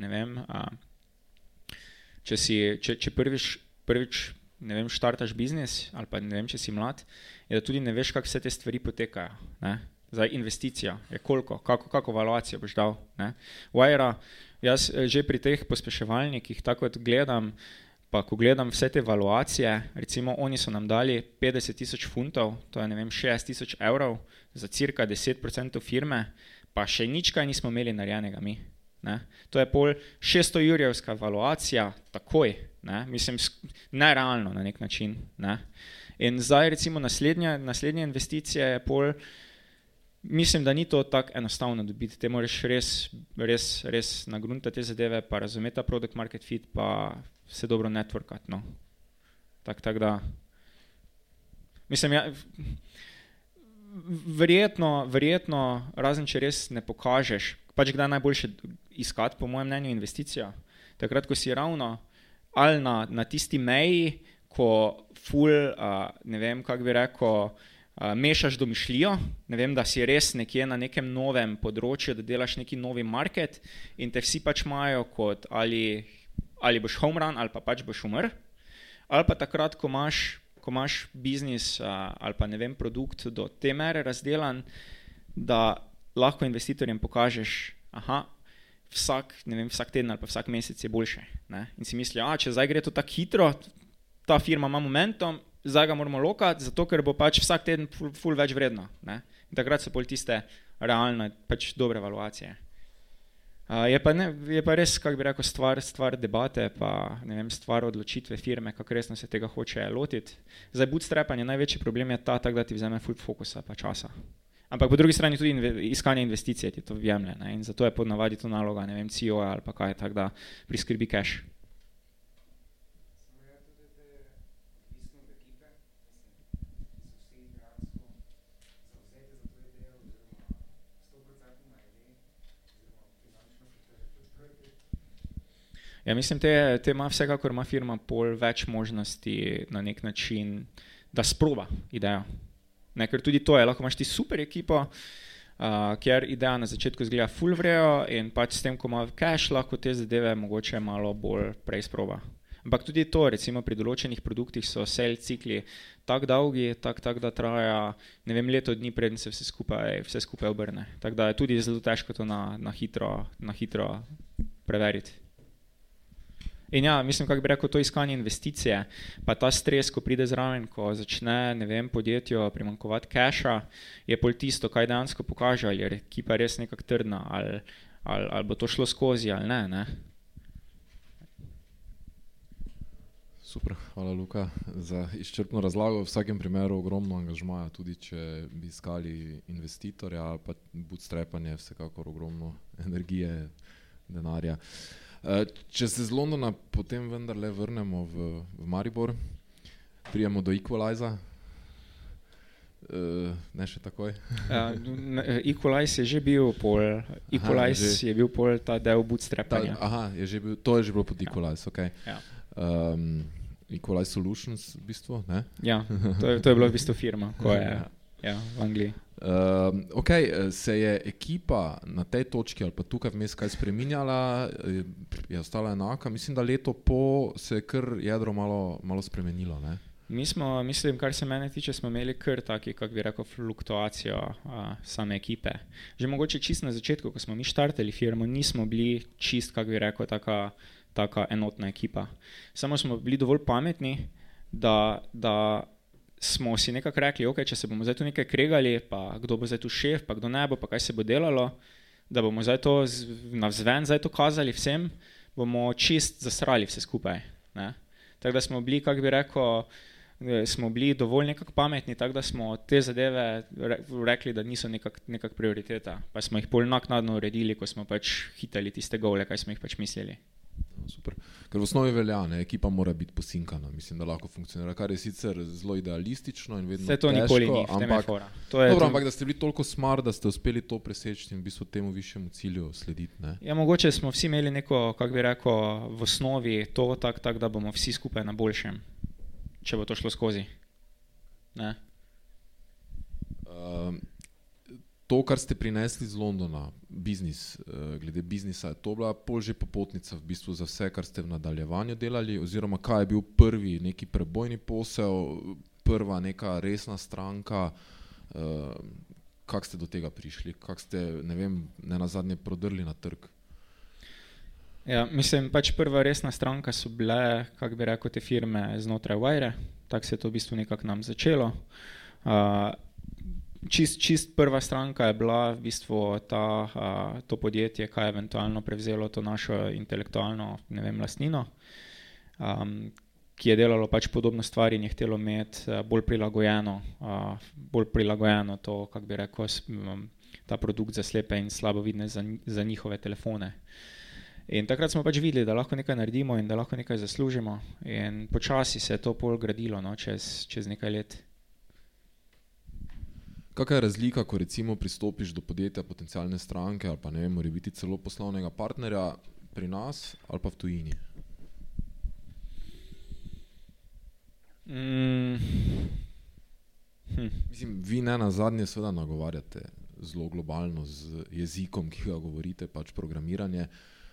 ne vem, če si, če, če prvič, prvič ne vem, štartaš biznis ali pa ne vem, če si mlad, je da tudi ne veš, kako vse te stvari potekajo. Ne? Zdaj, investicija je koliko, kako, kako valuacijo boš dal. Wire, jaz eh, že pri teh pospeševalnikih tako gledam, pa ko gledam vse te valuacije, recimo oni so nam dali 50 tisoč funtov, to je ne vem, 6 tisoč evrov za cirka 10% firme, pa še nič kaj nismo imeli narejenega mi. Ne? To je pol 600 jurjevska valuacija, takoj, ne? mislim, nerealno na nek način. Ne? In zdaj, recimo, naslednja, naslednja investicija je pol, mislim, da ni to tako enostavno dobiti. Te moraš res, res, res nagruntati te zadeve, pa razumeti ta produkt market fit, pa se dobro networkati. No? Tako tak da. Mislim, ja, verjetno, verjetno, razen če res ne pokažeš, pač kdaj najboljše iskati, po mojem mnenju, investicijo. Takrat, ko si ravno ali na, na tisti meji, ko ful, uh, ne vem, kako bi rekel, uh, mešaš domišljijo, ne vem, da si res nekje na nekem novem področju, da delaš neki novi market in te vsi pač imajo kot ali, ali boš home run ali pa pač boš umrl, ali pa takrat, ko imaš, ko imaš biznis ali pa ne vem, produkt do te mere razdelan, da lahko investitorjem pokažeš, aha, vsak, vem, vsak teden ali pa vsak mesec je boljše. Ne? In si mislijo, da če zdaj gre to tako hitro, ta firma ima momentum, zdaj ga moramo lokati, zato ker bo pač vsak teden ful, ful več vredno. Ne? In takrat so pol tiste realne, pač dobre evaluacije. Je, pa ne, je pa res, kako bi rekel, stvar, stvar debate, pa ne vem, stvar odločitve firme, kako resno se tega hoče lotiti. Zdaj, bootstrapanje, največji problem je ta, tak, da ti vzame full fokusa pa časa. Ampak po drugi strani tudi inve, iskanje investicije ti to vjemlje in zato je podnavadi to naloga, ne vem, CEO ali pa kaj tak, da priskrbi cash. Ja, mislim, te, te ima vsekakor ima firma pol več možnosti na nek način, da sproba idejo. Ne, ker tudi to je, lahko imaš ti super ekipo, uh, kjer ideja na začetku zgleda fulvrejo in pač s tem, ko ima cache, lahko te zadeve mogoče malo bolj prej sproba. Ampak tudi to, recimo pri določenih produktih so sell cikli tako dolgi, tak, tak, da traja ne vem, leto dni, preden se vse skupaj, vse skupaj obrne. Tako da je tudi zelo težko to na, na, hitro, na hitro preveriti. In ja, mislim, kako bi rekel, to iskanje investicije, pa ta stres, ko pride zraven, ko začne, ne vem, podjetju primankovati cache, je pol tisto, kaj dejansko pokaže, ali je ekipa res nekako trdna, ali, ali, ali bo to šlo skozi, ali ne. ne? Super, hvala Luka za izčrpno razlago. V vsakem primeru ogromno angažmaja, tudi če bi iskali investitorja ali pa bootstrapanje, vsekakor ogromno energije, denarja. Uh, če se z Londona potem vendarle vrnemo v, v Maribor, prijemo do Equaliza. Uh, ne še takoj. uh, Equalize je že bil pol, Equalize aha, je, že, je bil pol ta del bootstrapanja. Aha, je že bil, to je že bilo pod Equalize, ok. Ja. Um, Equalize Solutions v bistvu, ne? Ja, to je, to je bila v bistvu firma, ko je ja. Ja, v Angliji. Uh, okay, se je ekipa na tej točki ali pa tukaj vmes kaj spremenjala, je ostala enaka. Mislim, da leto po se je kar jedro malo, malo spremenilo. Ne? Mi smo, mislim, kar se mene tiče, smo imeli kar taki, kako bi rekel, fluktuacijo uh, same ekipe. Že mogoče čist na začetku, ko smo mi štartali firmo, nismo bili čist, kako bi rekel, taka, taka enotna ekipa. Samo smo bili dovolj pametni, da, da smo si nekako rekli, okay, če se bomo zdaj tu nekaj kregali, pa kdo bo zdaj tu šef, pa kdo ne bo, pa kaj se bo delalo, da bomo zdaj to navzven zdaj to kazali vsem, bomo čist zasrali vse skupaj. Tako da smo bili, kako bi rekel, smo bili dovolj nekako pametni, tako da smo te zadeve rekli, da niso nekak, nekak prioriteta. Pa smo jih pol naknadno uredili, ko smo pač hitali tiste gole, kaj smo jih pač mislili. Super. Ker v osnovi velja, da ekipa mora biti posinkana, mislim, da lahko funkcionira, kar je sicer zelo idealistično in vedno. Vse to težko, nikoli ni, ampak, to dobro, ampak da ste bili toliko smart, da ste uspeli to preseči in v bistvu temu višjemu cilju slediti. Ne? Ja, mogoče smo vsi imeli neko, kako bi rekel, v osnovi to tako, tak, da bomo vsi skupaj na boljšem, če bo to šlo skozi. Um, to, kar ste prinesli iz Londona, biznis, uh, glede biznisa, je to bila pol že popotnica v bistvu za vse, kar ste v nadaljevanju delali, oziroma kaj je bil prvi neki prebojni posel, prva neka resna stranka, uh, kako ste do tega prišli, kako ste, ne vem, ne na zadnje prodrli na trg. Ja, mislim, pač prva resna stranka so bile, kako bi rekel, te firme znotraj Wire, tako se je to v bistvu nekako nam začelo. Uh, čist, čist prva stranka je bila v bistvu ta, uh, to podjetje, ki je eventualno prevzelo to našo intelektualno vem, lastnino, um, ki je delalo pač podobno stvari in je htelo imeti bolj prilagojeno, uh, bolj prilagojeno to, kako bi rekel, ta produkt za slepe in slabovidne za, za njihove telefone. In takrat smo pač videli, da lahko nekaj naredimo in da lahko nekaj zaslužimo, in počasi se je to pol gradilo no, čez, čez nekaj let. Kakšna je razlika, ko recimo pristopiš do podjetja, potencijalne stranke ali pa ne vem, mora biti celo poslovnega partnerja pri nas ali pa v tujini? Mm. Hm. Mislim, vi ne na zadnje seveda nagovarjate zelo globalno z jezikom, ki ga govorite, pač programiranje,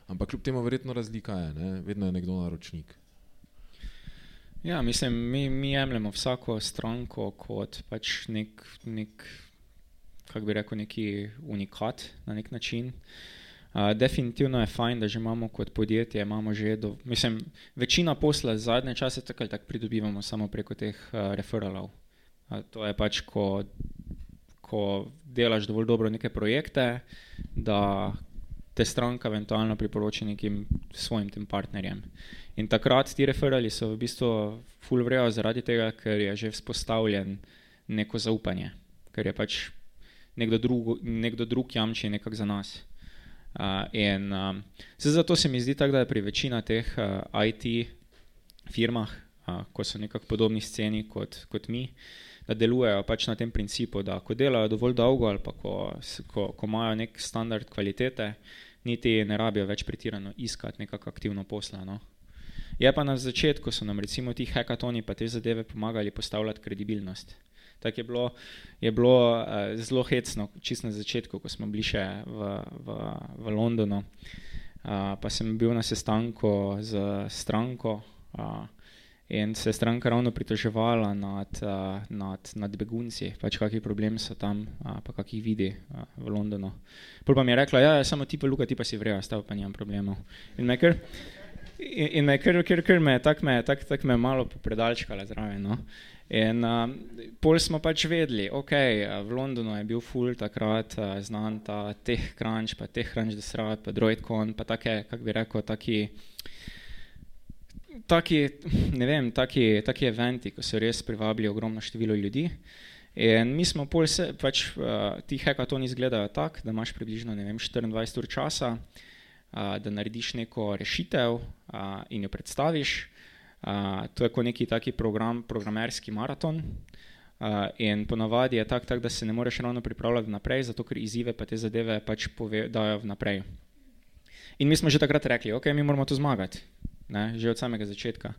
ampak kljub temu verjetno razlika je, ne? vedno je nekdo naročnik. Ja, mislim, mi, mi jemljemo vsako stranko kot pač nek, nek kako bi rekel, neki unikat na nek način. Uh, definitivno je fajn, da že imamo kot podjetje, imamo že do, mislim, večina posla zadnje čase tako ali tako pridobivamo samo preko teh uh, referralov. Uh, to je pač, ko, ko delaš dovolj dobro neke projekte, da te stranka eventualno priporoči nekim svojim tem partnerjem. In takrat ti referali so v bistvu full vrejo zaradi tega, ker je že vzpostavljen neko zaupanje, ker je pač nekdo drug, nekdo drug jamči nekako za nas. Uh, in um, zato se mi zdi tako, da je pri večina teh uh, IT firmah, uh, ko so nekako podobni sceni kot, kot mi, da delujejo pač na tem principu, da ko delajo dovolj dolgo ali pa ko, ko, ko imajo nek standard kvalitete, niti ne rabijo več pretirano iskati nekako aktivno posla. No? Je pa na začetku, so nam recimo ti hekatoni pa te zadeve pomagali postavljati kredibilnost. Tako je bilo, je bilo uh, zelo hecno, čisto na začetku, ko smo bili še v, v, v Londonu. Uh, pa sem bil na sestanku z stranko uh, in se je stranka ravno pritoževala nad, uh, nad, nad begunci, pač kakšni problemi so tam, uh, pa kakšni vidi uh, v Londonu. Pol pa mi je rekla, ja, ja samo ti pa luka, ti pa si vrejo, stav pa nimam problemov. In me kar, in, in me kar, kar, kar me, tak me, tak, tak me malo predalčkala zraven. No? In uh, pol smo pač vedeli, ok, v Londonu je bil full takrat uh, znan ta teh crunch, pa teh crunch desrat, pa droidcon, pa take, kako bi rekel, taki, taki, ne vem, taki, taki eventi, ko so res privabili ogromno število ljudi. In mi smo pol se, pač uh, ti hekatoni izgledajo tako, da imaš približno, vem, 24 ur časa, uh, da narediš neko rešitev uh, in jo predstaviš. Uh, to je kot neki taki program, programerski maraton. Uh, in ponavadi je tako, tak, da se ne moreš ravno pripravljati vnaprej, zato ker izzive pa te zadeve pač dajo vnaprej. In mi smo že takrat rekli, ok, mi moramo to zmagati, ne, že od samega začetka.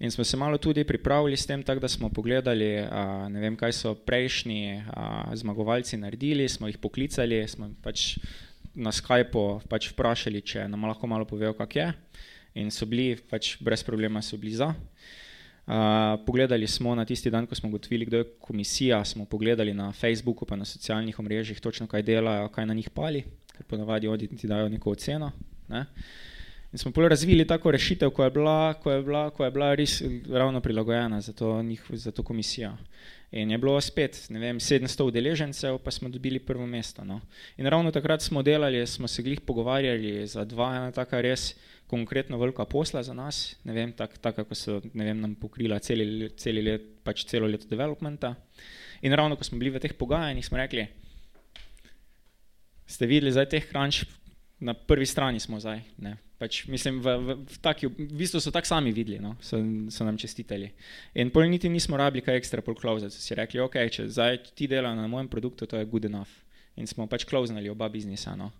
In smo se malo tudi pripravili s tem, tak, da smo pogledali, uh, ne vem, kaj so prejšnji uh, zmagovalci naredili, smo jih poklicali, smo pač na Skypeu pač vprašali, če nam lahko malo povejo, kak je in so bili pač brez problema, so bili za. Uh, pogledali smo na tisti dan, ko smo ugotovili, kdo je komisija, smo pogledali na Facebooku, pa na socialnih omrežjih, točno kaj delajo, kaj na njih pali, ker ponavadi oni ti dajo neko oceno. Ne? In smo pol razvili tako rešitev, ko je bila, ko je bila, ko je bila res ravno prilagojena za to, njih, za to komisijo. In je bilo spet, ne vem, 700 udeležencev, pa smo dobili prvo mesto. No. In ravno takrat smo delali, smo se glih pogovarjali za dva, ena taka res konkretno velika posla za nas, ne vem, tako tak, kako so ne vem, nam pokrila celi, celi let, pač celo leto developmenta. In ravno ko smo bili v teh pogajanjih, smo rekli, ste videli zdaj teh crunch, na prvi strani smo zdaj. Ne? Pač, mislim, v, v, v, taki, v bistvu so tako sami videli, no? so, so nam čestitali. In pol niti nismo rabili kaj ekstra pol close, so si rekli, ok, če zdaj ti dela na mojem produktu, to je good enough. In smo pač closenali oba biznisa. No?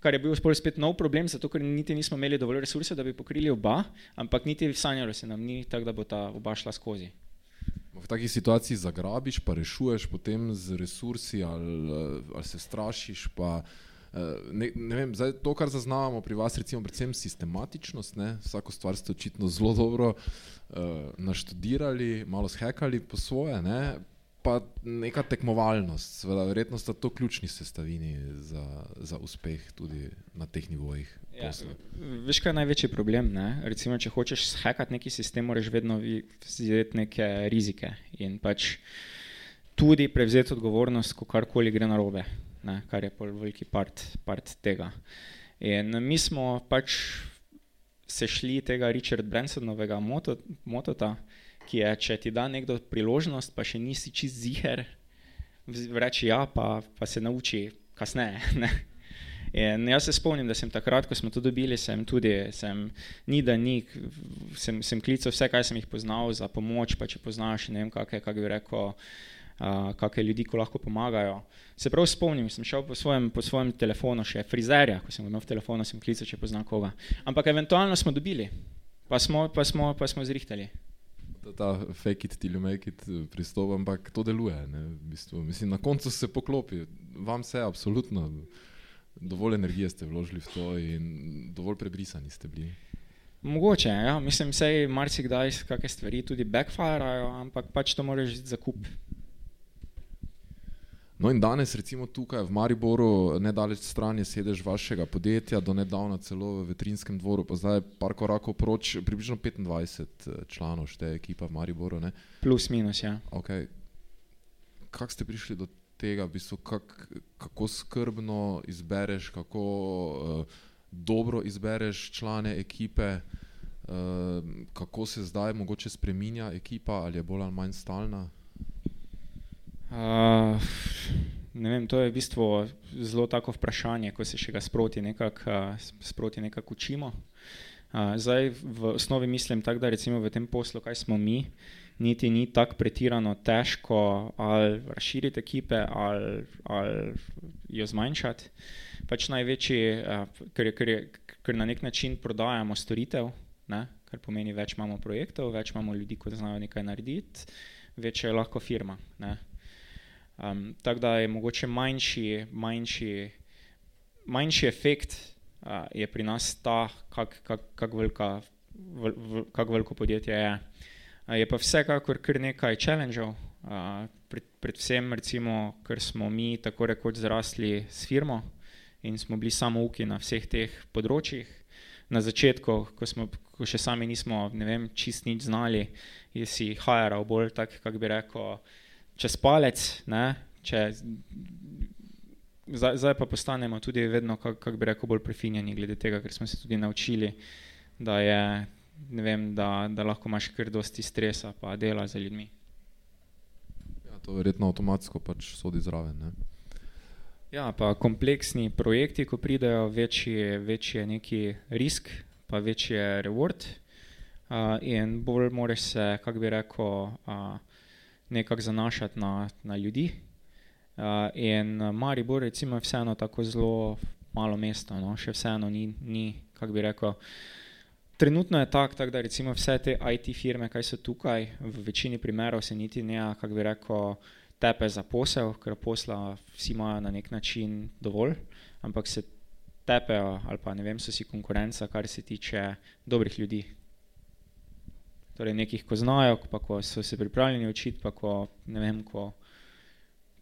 Kar je bil spet nov problem, zato ker niti nismo imeli dovolj resursov, da bi pokrili oba, ampak niti sanjalo se nam ni tako, da bo ta oba šla skozi. V takih situacijah zagrabiš, pa rešuješ potem z resursi, ali, ali se strašiš. Pa, eh, ne, ne vem, zdaj, to, kar zaznavamo pri vas, recimo, predvsem sistematičnost. Ne? Vsako stvar ste očitno zelo dobro uh, naštudirali, malo zhekali po svoje. Ne? Pa neka tekmovalnost, seveda, verjetno sta to ključni sestavini za, za uspeh tudi na teh nivojih. Ja, veš, kaj je največji problem? Recimo, če hočeš zhekati neki sistem, moraš vedno vzeti neke rizike in pač tudi prevzeti odgovornost, ko karkoli gre na robe, ne? kar je pol veliki part, part tega. In mi smo pač se šli tega Richard Bransonovega moto, motota, ki je, če ti da nekdo priložnost, pa še nisi čist ziger, reči ja, pa, pa se nauči kasneje. In jaz se spomnim, da sem takrat, ko smo to dobili, sem tudi, sem, ni da ni, sem, sem klical vse, kaj sem jih poznal za pomoč, pa če poznaš, ne vem, kakšne, kak bi rekel, uh, kakšne ljudi, ko lahko pomagajo. Se prav spomnim, sem šel po svojem, po svojem telefonu, še frizerja, ko sem imel v telefonu, sem klical, če poznam koga. Ampak eventualno smo dobili, pa smo, pa smo, pa smo zrihtali. Ta fake it till you make it pristop, ampak to deluje. V bistvu. Mislim, na koncu se poklopi, vam se absolutno dovolj energije ste vložili v to in dovolj prebrisani ste bili. Mogoče, ja. mislim, da se marsikdaj kakšne stvari tudi backfirajo, ampak pač to moraš zakup. No in danes, recimo tukaj v Mariboru, nedaleč stran je sedež vašega podjetja, do nedavna celo v vetrinskem dvoru, pa zdaj par korakov proč, približno 25 eh, članov šteje ekipa v Mariboru. Ne? Plus minus, ja. Okay. Kako ste prišli do tega, v bistvu, kak, kako skrbno izbereš, kako uh, dobro izbereš člane ekipe, uh, kako se zdaj mogoče spremenja ekipa, ali je bolj ali manj stalna? Uh, ne vem, to je v bistvu zelo tako vprašanje, ko se še ga sproti nekako uh, nekak učimo. Uh, zdaj v osnovi mislim tako, da recimo v tem poslu, kaj smo mi, niti ni tako pretirano težko ali razširiti ekipe ali, ali jo zmanjšati. Pač največji, uh, ker, ker, ker na nek način prodajamo storitev, ne? kar pomeni, več imamo projektov, več imamo ljudi, ki znajo nekaj narediti, večja je lahko firma. Um, Tako da je mogoče manjši, manjši, manjši efekt uh, je pri nas ta, kako kak, kak kak veliko podjetje je. Je pa vsekakor kar nekaj challengeov, pred, predvsem, recimo, ker smo mi tako rekoč zrasli s firmo in smo bili samo uki na vseh teh področjih. Na začetku, ko, smo, ko še sami nismo vem, čist nič znali, je si hajaral bolj tak, kako bi rekel, čez palec. Če, zdaj, zdaj pa postanemo tudi vedno, kako kak bi rekel, bolj prefinjeni glede tega, ker smo se tudi naučili, da je vem, da, da lahko imaš kar dosti stresa pa dela za ljudmi. Ja, to verjetno avtomatsko pač sodi zraven. Ne? Ja, pa kompleksni projekti, ko pridejo, večji, večji je neki risk, pa večji je reward. Uh, in bolj moraš se, kako bi rekel, uh, nekako zanašati na, na ljudi. Uh, in Maribor, recimo, je vseeno tako zelo malo mesta, no? še vseeno ni, ni kako bi rekel. Trenutno je tako, tak, da recimo vse te IT firme, ki so tukaj, v večini primerov se niti ne, kako bi rekel, tepe za posel, ker posla vsi imajo na nek način dovolj, ampak se tepejo ali pa ne vem, so si konkurenca, kar se tiče dobrih ljudi. Torej nekih, ko znajo, pa ko so se pripravljeni učiti, pa ko, vem, ko,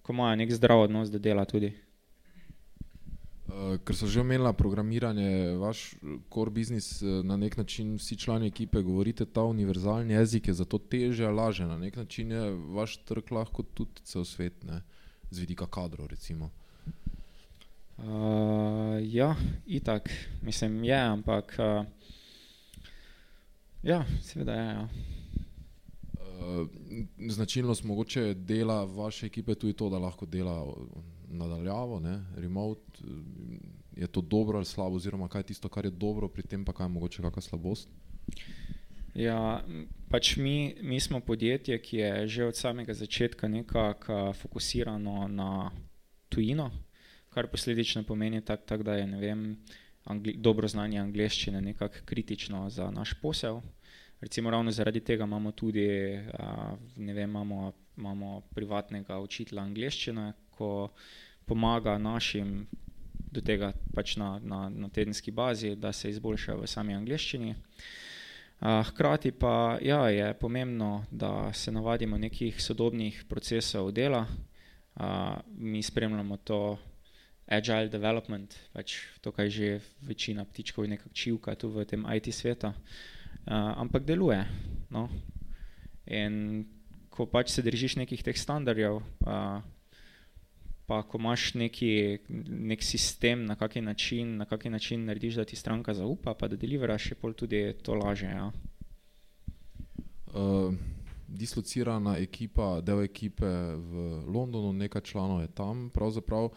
ko imajo nek zdrav odnos do dela tudi. Uh, ker so že omenila programiranje, vaš core business, na nek način vsi člani ekipe govorite ta univerzalni jezik, je zato teže, laže. Na nek način je vaš trg lahko tudi cel svet, ne? z vidika kadrov. Recimo. Uh, ja, itak, mislim, je, ampak uh, ja, seveda je. Ja. Uh, značilnost mogoče dela vaše ekipe tudi to, da lahko dela nadaljavo, ne, remote. Je to dobro ali slabo, oziroma kaj je tisto, kar je dobro, pri tem pa kaj je mogoče kakšna slabost? Ja, pač mi, mi smo podjetje, ki je že od samega začetka nekako fokusirano na tujino, kar posledično pomeni tako, tak, da je vem, angli, dobro znanje angleščine nekako kritično za naš posel. Recimo ravno zaradi tega imamo tudi, ne vem, imamo, imamo privatnega učitelja angleščine, ko pomaga našim do tega pač na, na, na tedenski bazi, da se izboljšajo v sami angleščini. Hkrati pa ja, je pomembno, da se navadimo nekih sodobnih procesov dela. Mi spremljamo to agile development, pač to, kar že večina ptičkov nekako čivka tu v tem IT svetu, ampak deluje. No? In ko pač se držiš nekih teh standardov, pa ko imaš neki nek sistem, na kaki način, na kaki način narediš, da ti stranka zaupa, pa da deliveraš, je pol tudi to laže. Ja. Uh, dislocirana ekipa, del ekipe v Londonu, nekaj članov je tam. Pravzaprav,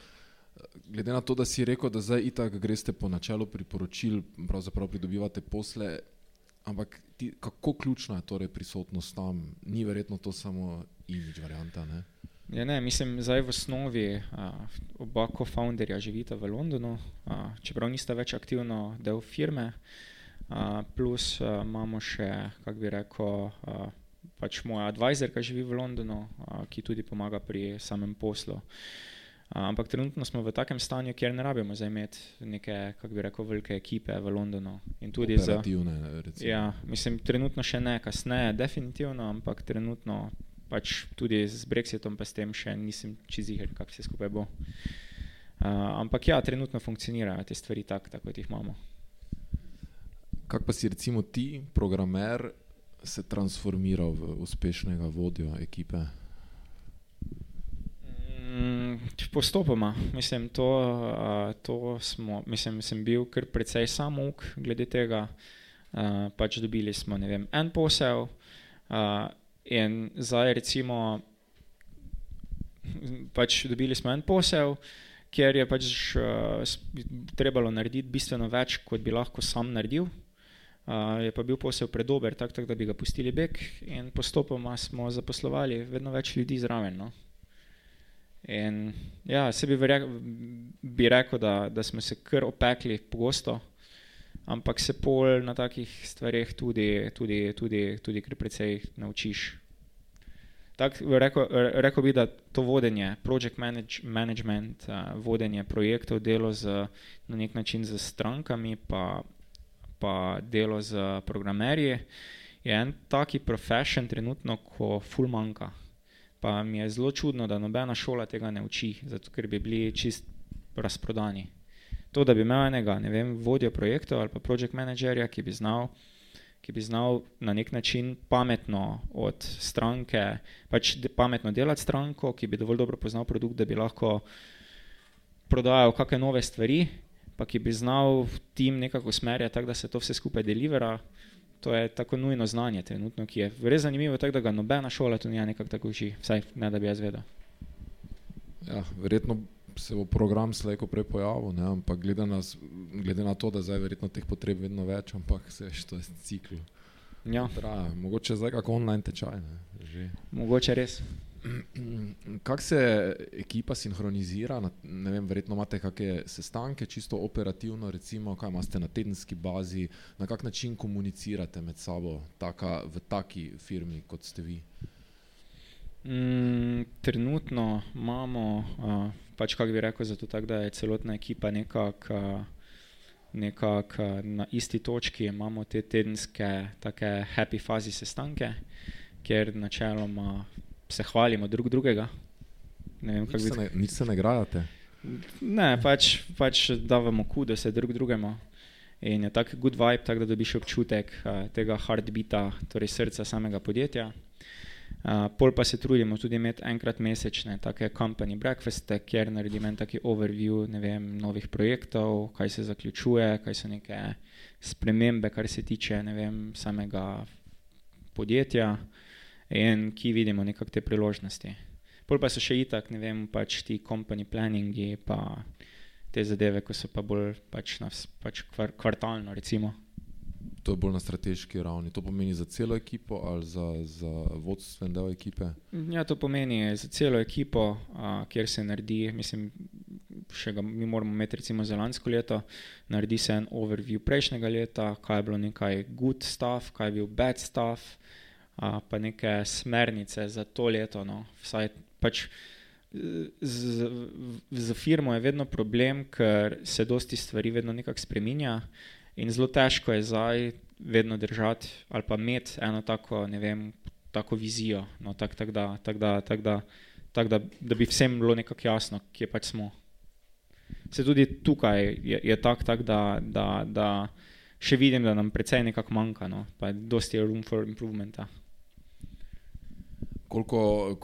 glede na to, da si rekel, da zdaj itak greste po načelu priporočil, pravzaprav pridobivate posle, ampak ti, kako ključna je torej prisotnost tam? Ni verjetno to samo imič varianta, ne? Ja, ne, mislim, da v osnovi oba co-founderja živita v Londonu, uh, čeprav nista več aktivno del firme, uh, plus uh, imamo še, kako bi rekel, uh, pač moja advisor, ki živi v Londonu, uh, ki tudi pomaga pri samem poslu. Ampak trenutno smo v takem stanju, kjer ne rabimo zajemeti neke, kako bi rekel, velike ekipe v Londonu. Operativne, za, ja, mislim, trenutno še ne, kasneje, definitivno, ampak trenutno pač tudi z Brexitom, pa s tem še nisem čiziger, kako vse skupaj bo. Uh, ampak ja, trenutno funkcionirajo te stvari tako, tako kot jih imamo. Kako pa si recimo ti, programer, se transformiral v uspešnega vodjo ekipe? Mm, postopoma, mislim, to, uh, to smo, mislim, sem bil kar precej samouk glede tega. Uh, pač dobili smo, vem, en posel, uh, In zdaj, recimo, pač dobili smo en posel, kjer je pač uh, trebalo narediti bistveno več, kot bi lahko sam naredil. Uh, je pa bil posel predober, tako tak, da bi ga pustili beg, in postopoma smo zaposlovali vedno več ljudi zraven. No. In ja, se bi, verjak, bi rekel, da, da smo se kar opekli pogosto, ampak se pol na takih stvarih tudi, tudi, tudi, tudi kar precej naučiš. Tako rekel, rekel bi, da to vodenje, project manage, management, uh, vodenje projektov, delo z, na nek način z strankami, pa, pa delo z programerji, je en taki profession trenutno, ko full manjka. Pa mi je zelo čudno, da nobena šola tega ne uči, zato ker bi bili čist razprodani to, da bi imel enega, ne vem, vodjo projektov ali pa project managerja, ki bi znal, ki bi znal na nek način pametno od stranke, pač de, pametno delati stranko, ki bi dovolj dobro poznal produkt, da bi lahko prodajal kakšne nove stvari, pa ki bi znal tim nekako usmerjati tako, da se to vse skupaj delivera. To je tako nujno znanje trenutno, ki je res zanimivo, tako da ga nobena šola tu ni nekako tako uči, vsaj ne da bi jaz vedel. Ja, verjetno se bo program slejko prej pojavil, ne? ampak glede na, glede na to, da zdaj verjetno teh potreb vedno več, ampak se še to je cikl. Ja. Traja. Mogoče zdaj kako online tečaj. Ne? Mogoče res. Kako se ekipa sinhronizira? Ne vem, verjetno imate kakšne sestanke, čisto operativno, recimo, kaj imate na tedenski bazi, na kak način komunicirate med sabo taka, v taki firmi, kot ste vi? Mm, trenutno imamo uh, pač kako bi rekel, zato tak, da je celotna ekipa nekako nekak na isti točki, imamo te tedenske, take happy fazi sestanke, kjer načeloma se hvalimo drug drugega. Ne vem, kako bi... Nič se ne gradate? Ne, pač, pač davamo kudo se drug drugemu. In je tak good vibe, tako da dobiš občutek uh, tega heartbeata, torej srca samega podjetja. Uh, pol pa se trudimo tudi imeti enkrat mesečne take company breakfaste, kjer naredimo en taki overview ne vem, novih projektov, kaj se zaključuje, kaj so neke spremembe, kar se tiče ne vem, samega podjetja in ki vidimo nekak te priložnosti. Pol pa so še itak, ne vem, pač ti company planningi pa te zadeve, ko so pa bolj pač, nas, pač kvar, kvartalno recimo. To je bolj na strateški ravni. To pomeni za celo ekipo ali za, za vodstven del ekipe? Ja, to pomeni za celo ekipo, a, kjer se naredi, mislim, še ga mi moramo imeti recimo za lansko leto, naredi se en overview prejšnjega leta, kaj je bilo nekaj good stuff, kaj je bil bad stuff, pa neke smernice za to leto. No. Vsaj pač z, z firmo je vedno problem, ker se dosti stvari vedno nekako spreminja in zelo težko je zdaj vedno držati ali pa imeti eno tako, ne vem, tako vizijo, no, tak, tak da, tak da, tak da, tak da, da bi vsem bilo nekako jasno, kje pač smo. Se tudi tukaj je, je tako, tak, da, da, da še vidim, da nam precej nekako manjka, no, pa dosti je room for improvementa. Koliko,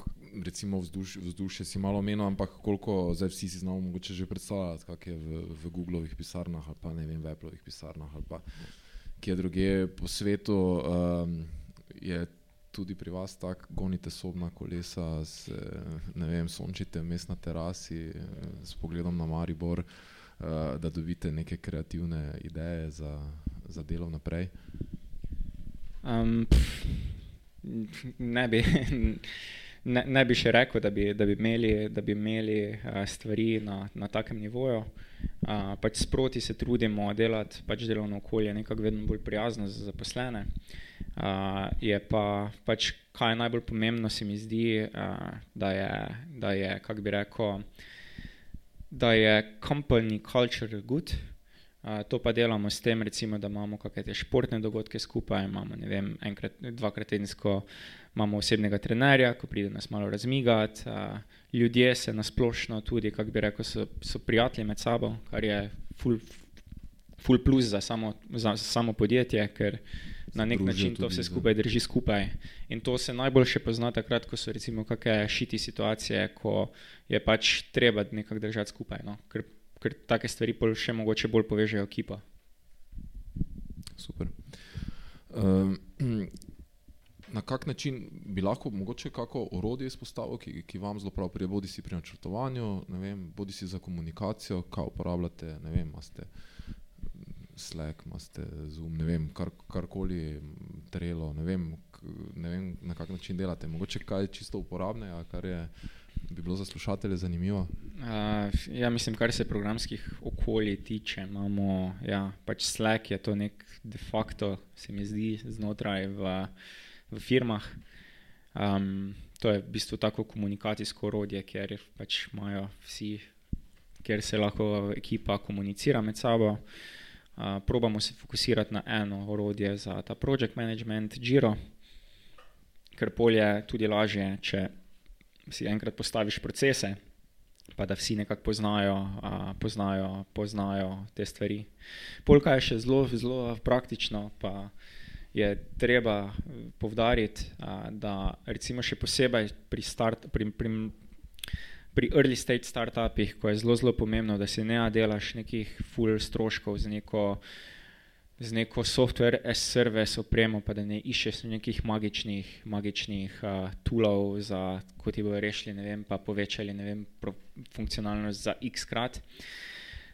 recimo, vzdušje vzduš si malo menil, ampak koliko zdaj vsi si znamo mogoče že predstavljati, kak je v, v Googlovih pisarnah ali pa ne vem, v Appleovih pisarnah ali pa kje druge po svetu, um, je tudi pri vas tako, gonite sobna kolesa, se, ne vem, sončite mes na terasi s pogledom na Maribor, uh, da dobite neke kreativne ideje za, za delo naprej? Um, pff, ne bi. ne, ne bi še rekel, da bi, da bi imeli, da bi imeli uh, stvari na, na takem nivoju. Uh, pač sproti se trudimo delati, pač delovno okolje nekako vedno bolj prijazno za zaposlene. Uh, je pa pač, kaj je najbolj pomembno, se mi zdi, uh, da je, da je kako bi rekel, da je company culture good. Uh, to pa delamo s tem, recimo, da imamo kakšne športne dogodke skupaj, imamo vem, enkrat, dvakrat tedensko imamo osebnega trenerja, ko pride nas malo razmigati. Ljudje se nasplošno tudi, kako bi rekel, so, so prijatelji med sabo, kar je full, full plus za samo, za samo podjetje, ker na nek način to vse skupaj drži skupaj. In to se najboljše pozna takrat, ko so recimo kakšne šiti situacije, ko je pač treba nekako držati skupaj, no? ker, ker take stvari še mogoče bolj povežejo ekipo. Super. Um, na kak način bi lahko mogoče kako orodje izpostavil, ki, ki vam zelo prav prije, bodi si pri načrtovanju, vem, bodi si za komunikacijo, kaj uporabljate, ne vem, imate Slack, imate Zoom, ne vem, kar, karkoli, Trello, ne vem, ne vem, na kak način delate. Mogoče kaj čisto uporabnega, kar je, bi bilo za slušatelje zanimivo. Uh, ja, mislim, kar se programskih okolij tiče, imamo, ja, pač Slack je to nek de facto, se mi zdi, znotraj v v firmah. Um, to je v bistvu tako komunikacijsko orodje, kjer pač imajo vsi, kjer se lahko ekipa komunicira med sabo. Uh, probamo se fokusirati na eno orodje za ta project management, Giro, ker polje je tudi lažje, če si enkrat postaviš procese, pa da vsi nekako poznajo, uh, poznajo, poznajo te stvari. Polka je še zelo, zelo praktično. Pa, je treba eh, povdariti, da recimo še posebej pri, start, pri, pri, pri early stage startupih, ko je zelo, zelo pomembno, da si ne delaš nekih full stroškov z neko, z neko software as service opremo, pa da ne iščeš nekih magičnih, magičnih uh, toolov, za, ko ti bodo rešili, ne vem, pa povečali, vem, pro, funkcionalnost za x krat.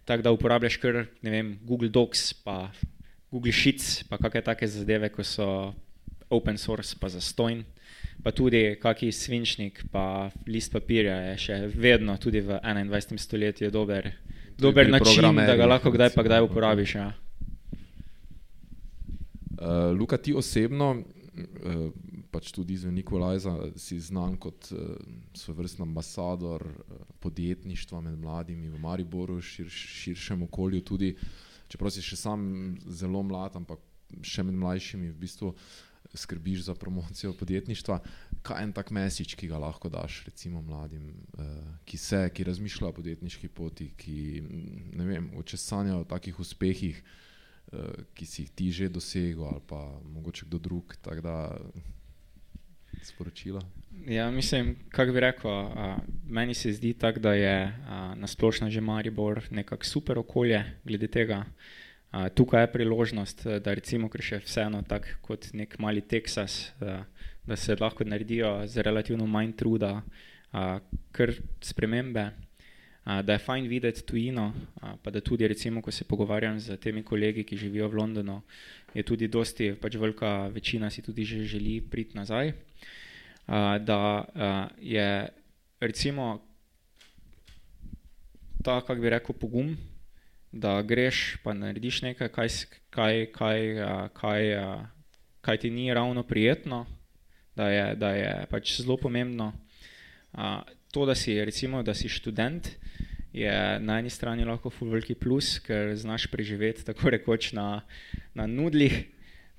Tako da uporabljaš kar, ne vem, Google Docs, pa Google Sheets, pa kakšne take zadeve, ko so open source, pa za stojn. Pa tudi kakšen svinčnik, pa list papirja je še vedno, tudi v 21. stoletju, dober, dober način, da ga lahko kdaj pa kdaj uporabiš. Ja. Uh, Luka, ti osebno, uh, pač tudi izven Nikolajza, si znan kot uh, svojevrsten ambasador uh, podjetništva med mladimi v Mariboru, šir, širšem okolju tudi. Čeprav si še sam zelo mlad, ampak še med mlajšimi. V bistvu, skrbiš za promocijo podjetništva. Kaj je en tak mesič, ki ga lahko daš recimo mladim, uh, ki se, ki razmišljajo o podjetniški poti, ki ne vem, oče sanjajo o takih uspehih, uh, ki si jih ti že dosegel ali pa mogoče kdo drug. Sporočila. Ja, mislim, kako bi rekel, a, meni se zdi tako, da je nasplošno že Maribor nekako super okolje glede tega. A, tukaj je priložnost, da recimo, ker še vseeno tako kot nek mali Teksas, da, da se lahko naredijo z relativno manj truda, a, kar spremembe, a, da je fajn videti tujino, pa da tudi recimo, ko se pogovarjam z temi kolegi, ki živijo v Londonu, je tudi dosti, pač velika večina si tudi že želi priti nazaj da je recimo ta, kako bi rekel, pogum, da greš pa narediš nekaj, kaj, kaj, kaj, kaj, kaj ti ni ravno prijetno, da je, da je pač zelo pomembno. To, da si, recimo, da si študent, je na eni strani lahko veliki plus, ker znaš preživeti tako rekoč na, na nudlih,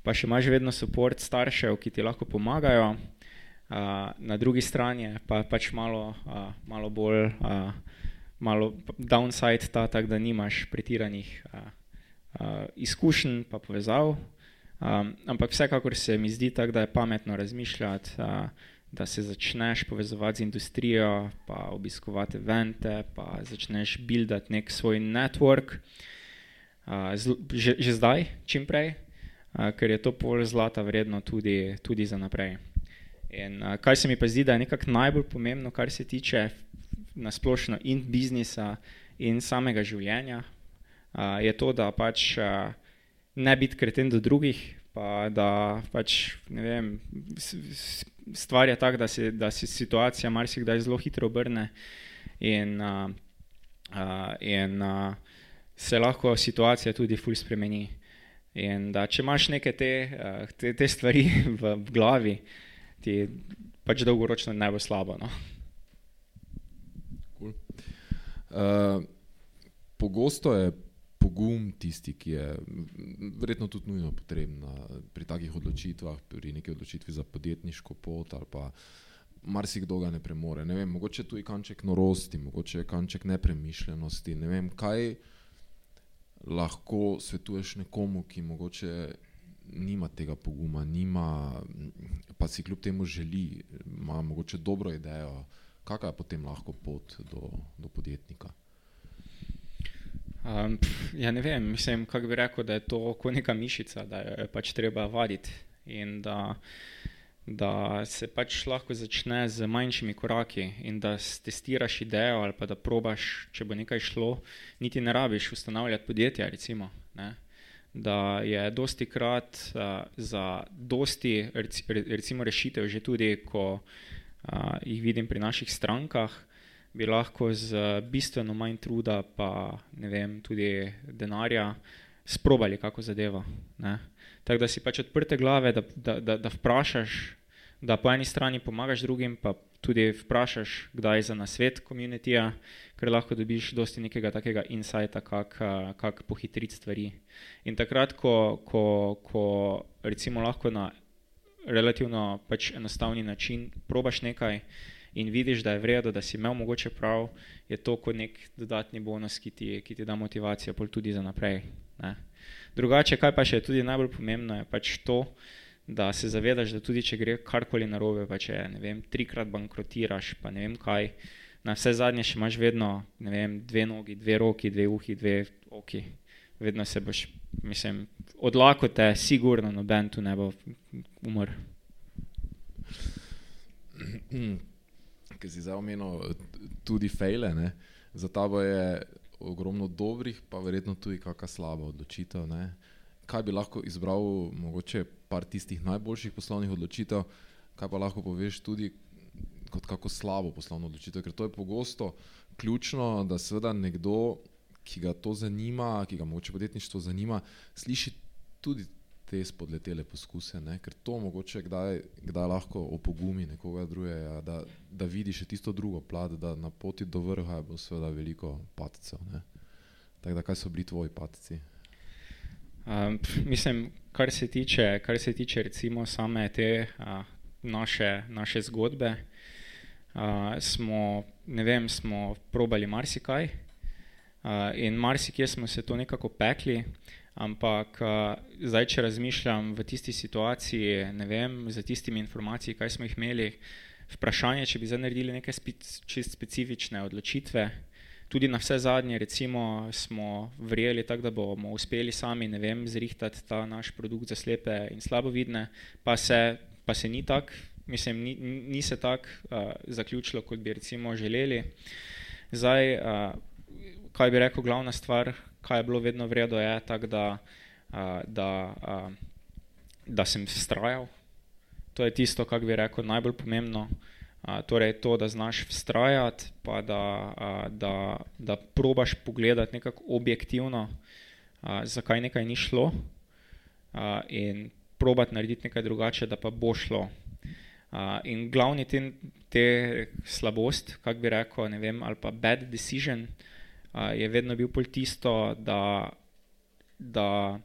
pa še imaš vedno podporo staršev, ki ti lahko pomagajo na drugi strani pa pač malo, uh, malo bolj uh, malo downside, ta, tak, da nimaš pretiranih uh, uh, izkušenj in povezav. Um, ampak vsekakor se mi zdi tako, da je pametno razmišljati, uh, da se začneš povezovati z industrijo, pa obiskovati evente, pa začneš buildati nek svoj network, uh, zl, že, že zdaj, čim prej, uh, ker je to pol zlata vredno tudi, tudi za naprej. In uh, kaj se mi pa zdi, da je nekako najbolj pomembno, kar se tiče nasplošno in biznisa in samega življenja, uh, je to, da pač uh, ne biti kreten do drugih, pa da pač ne vem. Stvar je taka, da, da se situacija marsikdaj zelo hitro obrne, in, uh, uh, in uh, se lahko situacija tudi fulj spremeni. In da, če imaš neke te, uh, te, te stvari v, v glavi, ti pač dolgoročno ne bo slabo. No? Cool. Uh, pogosto je pogum tisti, ki je verjetno tudi nujno potreben pri takih odločitvah, pri neki odločitvi za podjetniško pot ali pa. Marsikdo ga ne premore. Ne vem, mogoče tu je kanček norosti, mogoče je kanček nepremišljenosti. Ne vem, kaj lahko svetuješ nekomu, ki mogoče nima tega poguma, nima, pa si kljub temu želi, ima morda dobro idejo, kakšna je potem lahko pot do, do podjetnika. Um, ja, ne vem, mislim, kako bi rekel, da je to kot neka mišica, da jo je pač treba vaditi in da, da se pač lahko začne z manjšimi koraki in da testiraš idejo ali pa da probaš, če bo nekaj šlo, niti ne rabiš ustanavljati podjetja, recimo. Ne? da je dosti krat uh, za dosti recimo rešitev, že tudi ko uh, jih vidim pri naših strankah, bi lahko z bistveno manj truda, pa ne vem, tudi denarja, sprobali kako zadeva. Ne? Tako da si pač odprte glave, da, da, da, da vprašaš, da po eni strani pomagaš drugim, pa tudi vprašaš, kdaj za nasvet komunitija, ker lahko dobiš dosti nekega takega insajta, kako kak pohitriti stvari. In takrat, ko, ko, ko recimo lahko na relativno pač enostavni način probaš nekaj in vidiš, da je vredno, da si imel mogoče prav, je to kot nek dodatni bonus, ki ti, ki ti da motivacijo tudi za naprej. Ne. Drugače, kaj pa še je tudi najbolj pomembno, je pač to, da se zavedaš, da tudi če gre karkoli narobe, pa če ne vem, trikrat bankrotiraš, pa ne vem kaj, na vse zadnje še imaš vedno vem, dve nogi, dve roki, dve uhi, dve oki. Vedno se boš, mislim, odlako te, sigurno noben tu ne bo umrl. Ker si zdaj omenil tudi fejle, ne? za ta bo je ogromno dobrih, pa verjetno tudi kakšna slaba odločitev. Ne? kaj bi lahko izbral, mogoče par tistih najboljših poslovnih odločitev, kaj pa lahko poveš tudi kot kako slabo poslovno odločitev, ker to je pogosto ključno, da seveda nekdo, ki ga to zanima, ki ga mogoče podjetništvo zanima, sliši tudi te spodletele poskuse, ne? ker to mogoče kdaj, kdaj lahko opogumi nekoga drugega, da, da vidi še tisto drugo plat, da na poti do vrha bo seveda veliko patcev. Tako da, kaj so bili tvoji patci? Um, mislim, kar se tiče, kar se tiče recimo same te uh, naše, naše zgodbe, uh, smo, ne vem, smo probali marsikaj uh, in marsikje smo se to nekako pekli, ampak uh, zdaj, če razmišljam v tisti situaciji, ne vem, za tistimi informacijami, kaj smo jih imeli, vprašanje, če bi zdaj naredili neke spet, čist specifične odločitve, tudi na vse zadnje, recimo, smo verjeli tako, da bomo uspeli sami, ne vem, zrihtati ta naš produkt za slepe in slabovidne, pa se, pa se ni tako, mislim, ni, ni se tako uh, zaključilo, kot bi recimo želeli. Zdaj, uh, kaj bi rekel, glavna stvar, kaj je bilo vedno vredno, je tako, da, uh, da, uh, da sem vztrajal. To je tisto, kar bi rekel, najbolj pomembno torej to, da znaš vztrajati, pa da, a, da, da probaš pogledati nekako objektivno, a, zakaj nekaj ni šlo a, in probati narediti nekaj drugače, da pa bo šlo. A, in glavni te, te slabost, kako bi rekel, ne vem, ali pa bad decision, a, je vedno bil pol tisto, da, da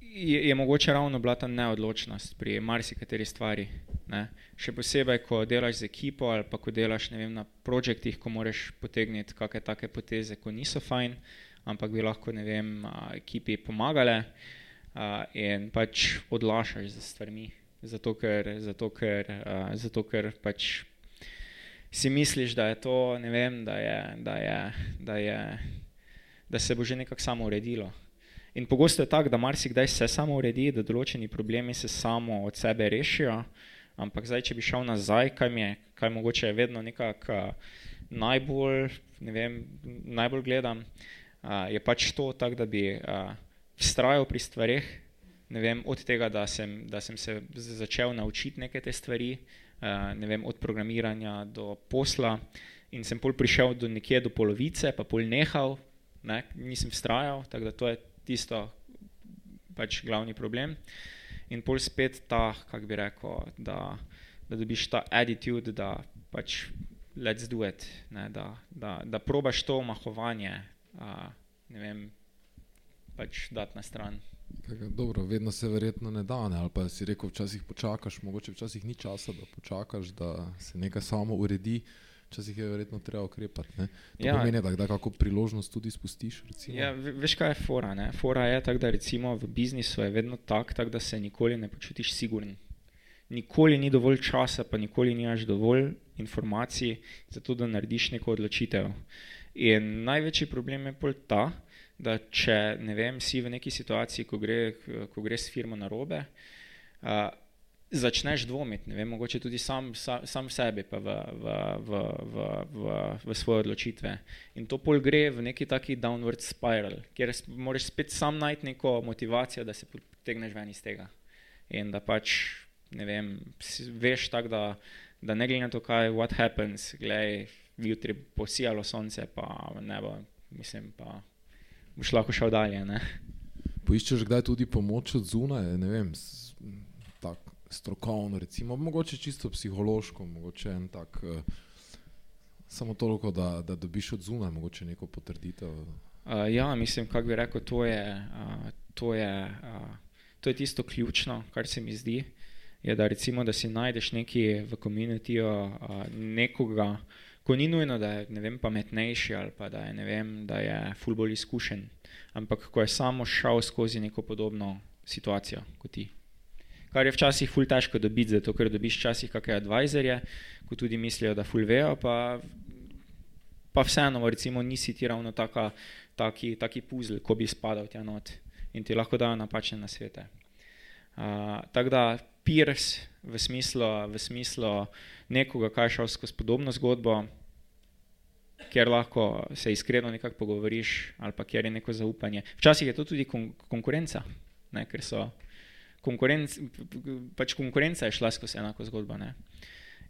je, je mogoče ravno bila ta neodločnost pri marsikateri stvari. Ne? Še posebej, ko delaš z ekipo ali pa ko delaš vem, na projektih, ko moraš potegniti kakšne take poteze, ko niso fajn, ampak bi lahko vem, ekipi pomagale a, in pač odlašaš z stvarmi. Zato ker, zato, ker, a, zato, ker pač si misliš, da je to, ne vem, da, je, da, je, da, je, da se bo že nekako samo uredilo. In pogosto je tako, da marsikdaj se samo uredi, da določeni problemi se samo od sebe rešijo, ampak zdaj, če bi šel nazaj, kaj mi je, kaj mogoče je vedno nekako najbolj, ne vem, najbolj gledam, uh, je pač to tako, da bi uh, vztrajal pri stvarih, ne vem, od tega, da sem, da sem se začel naučiti neke te stvari, ne vem, od programiranja do posla in sem pol prišel do nekje do polovice, pa pol nehal, ne, nisem vztrajal, tako da to je tisto pač glavni problem. In pol spet ta, kako bi rekel, da, da dobiš ta attitude, da pač let's do it, ne, da, da, da probaš to omahovanje, a, ne vem, pač dati na stran. Kaka, dobro, vedno se verjetno ne da, ne? ali pa si rekel, včasih počakaš, mogoče včasih ni časa, da počakaš, da se nekaj samo uredi. Včasih je verjetno treba ukrepati. To ja. pomeni, da, da kako priložnost tudi spustiš. Ja, veš, kaj je fora? Ne? Fora je tako, da recimo v biznisu je vedno tako, tak, da se nikoli ne počutiš siguren. Nikoli ni dovolj časa, pa nikoli nimaš dovolj informacij, zato da narediš neko odločitev. In največji problem je pol ta, da če ne vem, si v neki situaciji, ko gre, ko gre s firmo na robe, uh, začneš dvomiti, ne vem, mogoče tudi sam, sam, sam sebi, pa v, v, v, v, v, v svoje odločitve. In to pol gre v neki taki downward spiral, kjer moraš spet sam najti neko motivacijo, da se potegneš ven iz tega. In da pač, ne vem, veš tako, da, da ne glede na to, kaj what happens, gledaj, jutri posijalo sonce, pa nebo, mislim, pa boš lahko šel dalje. Ne? Poiščeš kdaj tudi pomoč od zunaj, ne vem, tako strokovno, recimo, mogoče čisto psihološko, mogoče en tak, uh, samo toliko, da, da dobiš od zunaj, mogoče neko potrditev. Uh, ja, mislim, kako bi rekel, to je, uh, to, je, uh, to je tisto ključno, kar se mi zdi. Je, da, recimo, da si najdeš nekaj v komunitiju, uh, nekoga, ko ni nujno, da je vem, pametnejši ali pa da je, vem, da je fulbol izkušen, ampak ko je samo šel skozi neko podobno situacijo kot ti kar je včasih ful težko dobiti, zato ker dobiš včasih kakšne advisorje, ko tudi mislijo, da ful vejo, pa, pa vseeno, recimo, nisi ti ravno taka, taki, taki puzl, ko bi spadal tja not in ti lahko dajo napačne nasvete. Uh, tako da peers v smislu, v smislu nekoga, kaj šel skozi podobno zgodbo, kjer lahko se iskreno nekako pogovoriš ali pa kjer je neko zaupanje. Včasih je to tudi kon konkurenca, ne, ker so konkurenc, pač konkurenca je šla skozi enako zgodbo. Ne?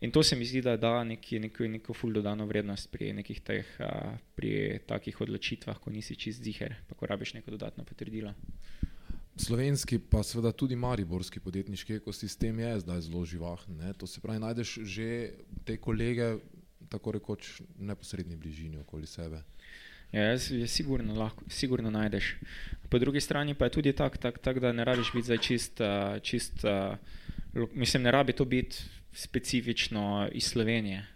In to se mi zdi, da da neki, neko, neko ful dodano vrednost pri nekih teh, a, pri takih odločitvah, ko nisi čist ziger, pa ko rabiš neko dodatno potrdilo. Slovenski, pa seveda tudi mariborski podjetniški ekosistem je zdaj zelo živahen. Ne? To se pravi, najdeš že te kolege, tako rekoč, v neposrednji bližini okoli sebe. Ja, jaz, je sigurno, lahko, sigurno najdeš. Po drugi strani pa je tudi tako, tak, tak, da ne rabiš biti zdaj čist, uh, čist uh, mislim, ne rabi to biti specifično iz Slovenije.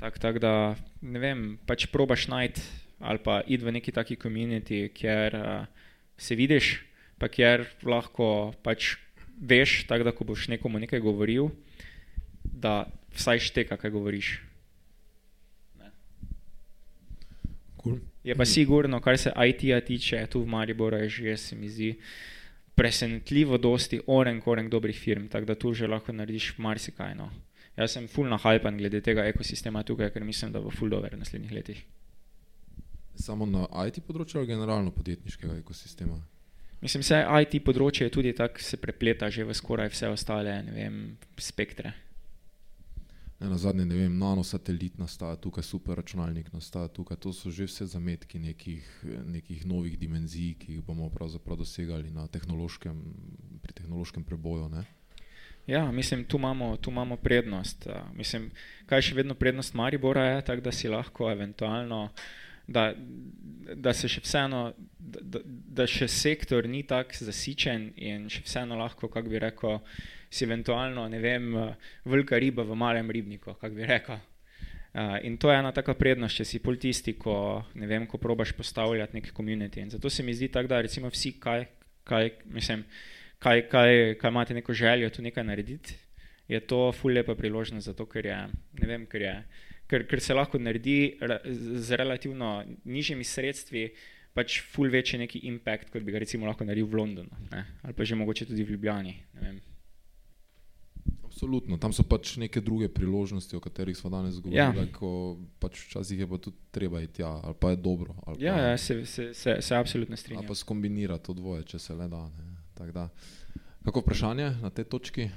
Tako tak, da, ne vem, pač probaš najti ali pa id v neki taki komuniti, kjer uh, se vidiš, pa kjer lahko pač veš, tako da ko boš nekomu nekaj govoril, da vsaj šteka, kaj govoriš. Cool. Je pa sigurno, kar se IT-ja tiče, tu v Mariboru je že, se mi zdi, presenetljivo dosti oren koren dobrih firm, tako da tu že lahko narediš marsikaj. No. Jaz sem full nahajpan glede tega ekosistema tukaj, ker mislim, da bo full dober v naslednjih letih. Samo na IT področju ali generalno podjetniškega ekosistema? Mislim, vse IT področje je tudi tako, se prepleta že v skoraj vse ostale vem, spektre. Ne, na zadnje, ne vem, nanosatelit nastaja tukaj, super računalnik nastaja tukaj. To so že vse zametki nekih, nekih novih dimenzij, ki jih bomo pravzaprav dosegali tehnološkem, pri tehnološkem preboju. Ne? Ja, mislim, tu imamo, tu imamo prednost. Mislim, kaj še vedno prednost Maribora, je tak, da si lahko eventualno, da, da se še vseeno, da, da še sektor ni tako zasičen in še vseeno lahko, kako bi rekel, si eventualno, ne vem, velika riba v malem ribniku, kako bi rekel. Uh, in to je ena taka prednost, če si pol tisti, ko, ne vem, ko probaš postavljati neke komunitete. In zato se mi zdi tako, da recimo vsi, kaj, kaj, mislim, kaj, kaj, kaj imate neko željo tu nekaj narediti, je to ful lepa priložnost, zato ker je, ne vem, ker je, ker, ker se lahko naredi z relativno nižjimi sredstvi, pač ful večji neki impact, kot bi ga recimo lahko naredil v Londonu, ne? ali pa že mogoče tudi v Ljubljani. Absolutno, tam so pač neke druge priložnosti, o katerih smo danes govorili. Ja. Pač včasih je pa tudi treba iti tja, ali pa je dobro. Ja, ja se, se, se, se absolutno strinjam. Pa skombinirati to dvoje, če se le da. da. Kako vprašanje na tej točki?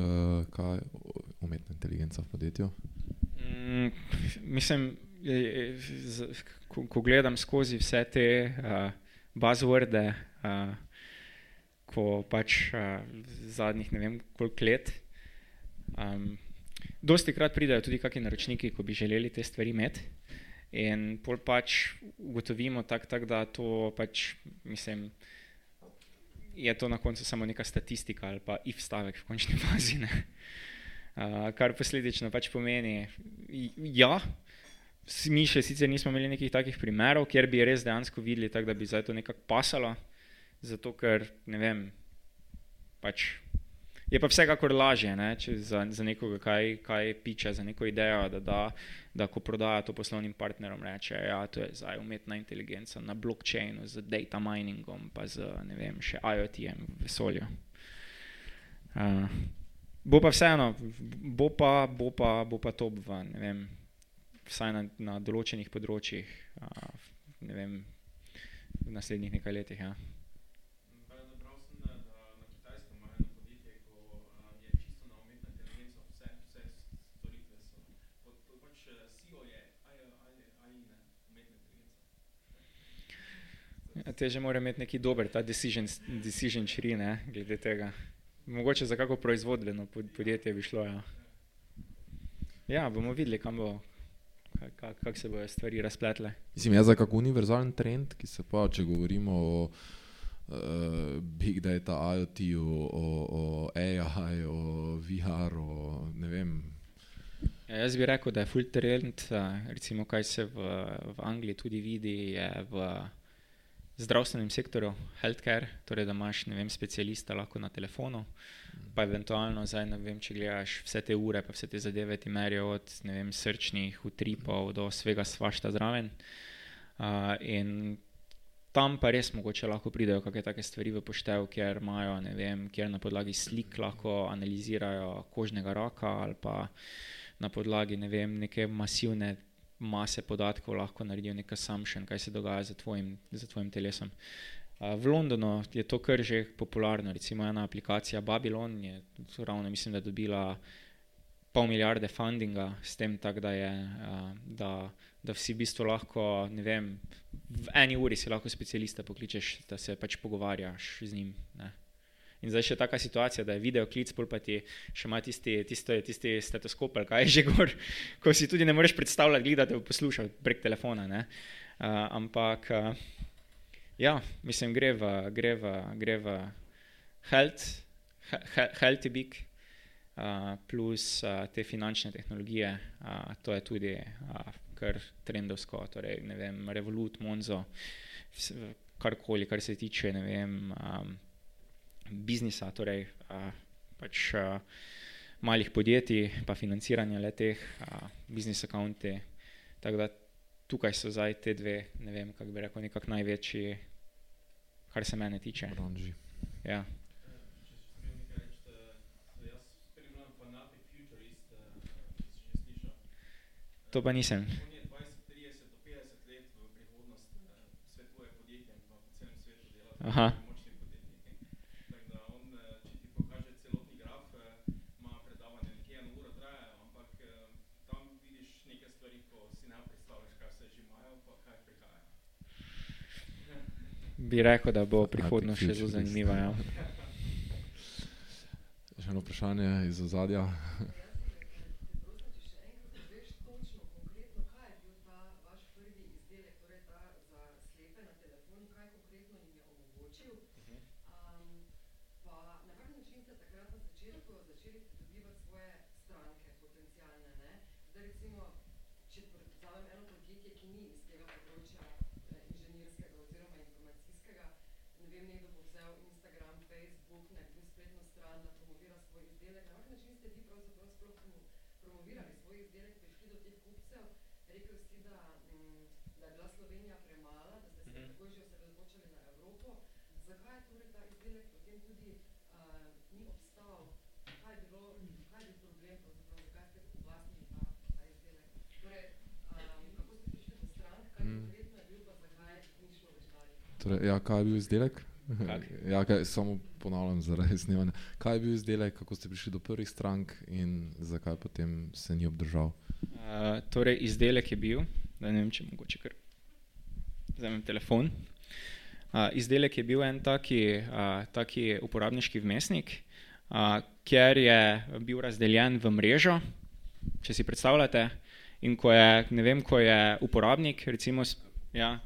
Uh, kaj je umetna inteligenca v podjetju? Mm, mislim, ko, ko gledam skozi vse te uh, buzzworde, uh, ko pač uh, zadnjih ne vem koliko let, um, dosti krat pridajo tudi kakšni naročniki, ko bi želeli te stvari imeti. In pol pač ugotovimo tako, tak, da to pač, mislim, je to na koncu samo neka statistika ali pa if stavek v končni fazi. Uh, kar posledično pač pomeni, ja, mi še sicer nismo imeli nekih takih primerov, kjer bi res dejansko videli, tak, da bi zdaj to nekako pasalo, zato ker ne vem. Pač je pa vsekakor lažje ne, za, za nekoga, kaj, kaj piče, za neko idejo, da, da, da ko prodaja to poslovnim partnerom, reče, da ja, to je zdaj umetna inteligenca na blockchainu z data miningom, pa z vem, še IoT-jem v vesolju. Uh, bo pa vseeno, bo pa, bo pa, bo pa top v, ne vem, vsaj na, na določenih področjih, ne vem, v naslednjih nekaj letih. Ja. Ja, teže mora imeti neki dober, ta decision, decision tree, ne, glede tega. Mogoče za kako proizvodbeno podjetje bi šlo. Ja. ja, bomo videli, kam bo, kako kak se bodo stvari razpletle. Mislim, je za kak univerzalen trend, ki se pa, če govorimo o uh, big data, IoT, o, o, o AI, o VR, o ne vem. Ja, jaz bi rekel, da je full trend, recimo kaj se v, v Angliji tudi vidi, je v zdravstvenem sektorju, healthcare, torej da imaš vem, specialista lahko na telefonu, pa eventualno zdaj ne vem, če gledaš vse te ure, pa vse te zadeve ti merijo od vem, srčnih utripov do svega svašta zraven. Uh, in tam pa res mogoče lahko pridejo kakšne take stvari v poštev, kjer imajo, ne vem, kjer na podlagi slik lahko analizirajo kožnega raka ali pa na podlagi ne vem, neke masivne mase podatkov lahko naredijo nek assumption, kaj se dogaja za tvojim, za tvojim telesom. V Londonu je to kar že popularno, recimo ena aplikacija Babylon je ravno, mislim, da dobila pol milijarde fundinga s tem, tak, da, je, da, da vsi v bistvu lahko, ne vem, v eni uri si lahko specialista pokličeš, da se pač pogovarjaš z njim. Ne. In zdaj še taka situacija, da je video klic, pol pa ti še ima tisti, tisti, tisti stetoskop, ali kaj že gor, ko si tudi ne moreš predstavljati, da te bo poslušal prek telefona. Uh, ampak, uh, ja, mislim, gre v, gre v, gre v health, he, healthy big, uh, plus uh, te finančne tehnologije, uh, to je tudi uh, kar trendovsko, torej, ne vem, Revolut, Monzo, karkoli, kar se tiče, ne vem. Um, biznisa, torej a, pač a, malih podjetij, pa financiranja le teh, biznis akonti. Tako da tukaj so zdaj te dve, ne vem, kako bi rekel, nekako največji, kar se mene tiče. Ja. To pa nisem. Aha. Bi rekel, da bo prihodnost še zelo zanimiva. Ja. Še eno vprašanje iz ozadja. Torej, ja, kaj je bil izdelek? Ja, kaj, samo ponavljam, zaradi snemanja. Kaj je bil izdelek, kako ste prišli do prvih strank in zakaj potem se ni obdržal? Uh, torej, izdelek je bil, da ne vem, če mogoče kar vzamem telefon. Uh, izdelek je bil en taki, uh, taki uporabniški vmesnik, uh, kjer je bil razdeljen v mrežo, če si predstavljate, in ko je, ne vem, ko je uporabnik, recimo, ja,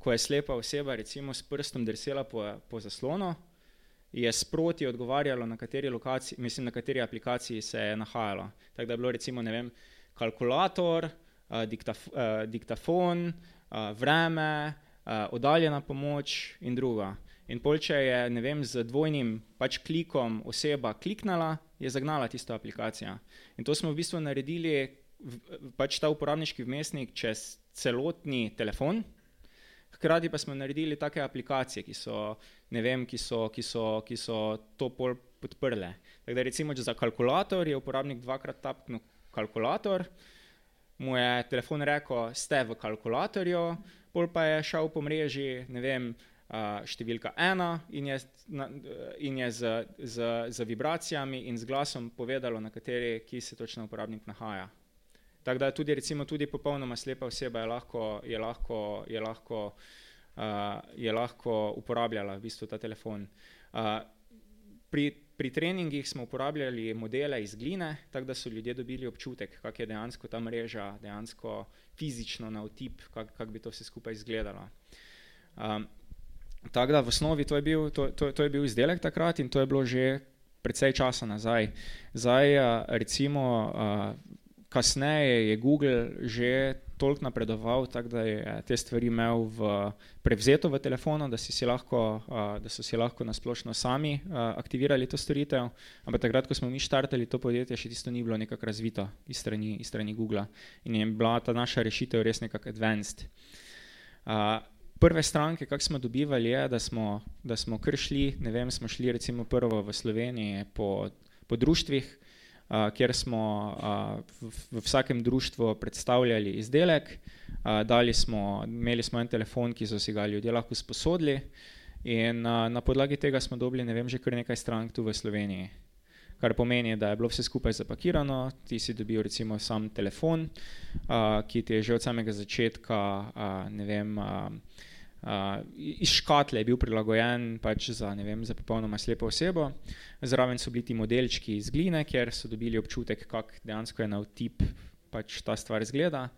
ko je slepa oseba recimo s prstom drsela po, po zaslonu, je sproti odgovarjalo, na kateri, lokaciji, mislim, na kateri aplikaciji se je nahajalo. Tako da je bilo recimo vem, kalkulator, uh, diktaf, uh, diktafon, uh, vreme, uh, oddaljena pomoč in druga. In pol, če je vem, z dvojnim pač klikom oseba kliknila, je zagnala tisto aplikacijo. In to smo v bistvu naredili, pač ta uporabniški vmesnik čez celotni telefon, Hkrati pa smo naredili take aplikacije, ki so, vem, ki so, ki so, ki so to pol podprle. Tako da recimo, za kalkulator je uporabnik dvakrat tapknil kalkulator, mu je telefon rekel, ste v kalkulatorju, pol pa je šel po mreži, ne vem, številka ena in je, in je z, z, z vibracijami in z glasom povedalo, na kateri, ki se točno uporabnik nahaja. Tako da tudi, recimo, tudi popolnoma slepa oseba je lahko, je lahko, je lahko, uh, je lahko uporabljala v bistvu ta telefon. Uh, pri, pri treningih smo uporabljali modele iz gline, tako da so ljudje dobili občutek, kako je dejansko ta mreža, dejansko fizično na otip, kako kak bi to vse skupaj izgledalo. Um, tako da v osnovi to je, bil, to, to, to je bil izdelek takrat in to je bilo že precej časa nazaj. Zdaj, uh, recimo, uh, kasneje je Google že toliko napredoval, tak, da je te stvari imel v, prevzeto v telefonu, da, si si lahko, da so si lahko nasplošno sami aktivirali to storitev. Ampak takrat, ko smo mi štartali to podjetje, še tisto ni bilo nekako razvito iz strani, iz strani Google in je bila ta naša rešitev res nekako advanced. Prve stranke, kak smo dobivali, je, da smo, da smo kar šli, ne vem, smo šli recimo prvo v Sloveniji po, po društvih, kjer smo v, v vsakem društvu predstavljali izdelek, dali smo, imeli smo en telefon, ki so si ga ljudje lahko sposodili in na podlagi tega smo dobili, ne vem, že kar nekaj strank tu v Sloveniji. Kar pomeni, da je bilo vse skupaj zapakirano, ti si dobil recimo sam telefon, ki ti je že od samega začetka, ne vem, Uh, iz škatle je bil prilagojen pač za, vem, za popolnoma slepo osebo, zraven so bili ti modelčki iz gline, kjer so dobili občutek, kako dejansko je na vtip pač ta stvar izgleda,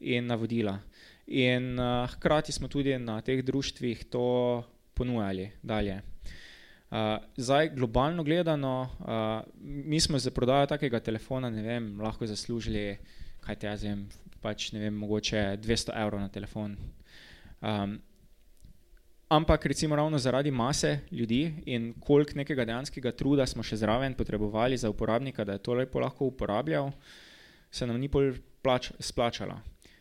in navodila. In uh, hkrati smo tudi na teh društvih to ponujali dalje. Uh, zdaj, globalno gledano, uh, mi smo za prodajo takega telefona, vem, lahko zaslužili, kaj te jaz vem, pač ne vem, mogoče 200 evrov na telefon. Um, ampak recimo ravno zaradi mase ljudi in koliko nekega dejanskega truda smo še zraven potrebovali za uporabnika, da je to lepo lahko uporabljal, se nam ni bolj plač, splačalo.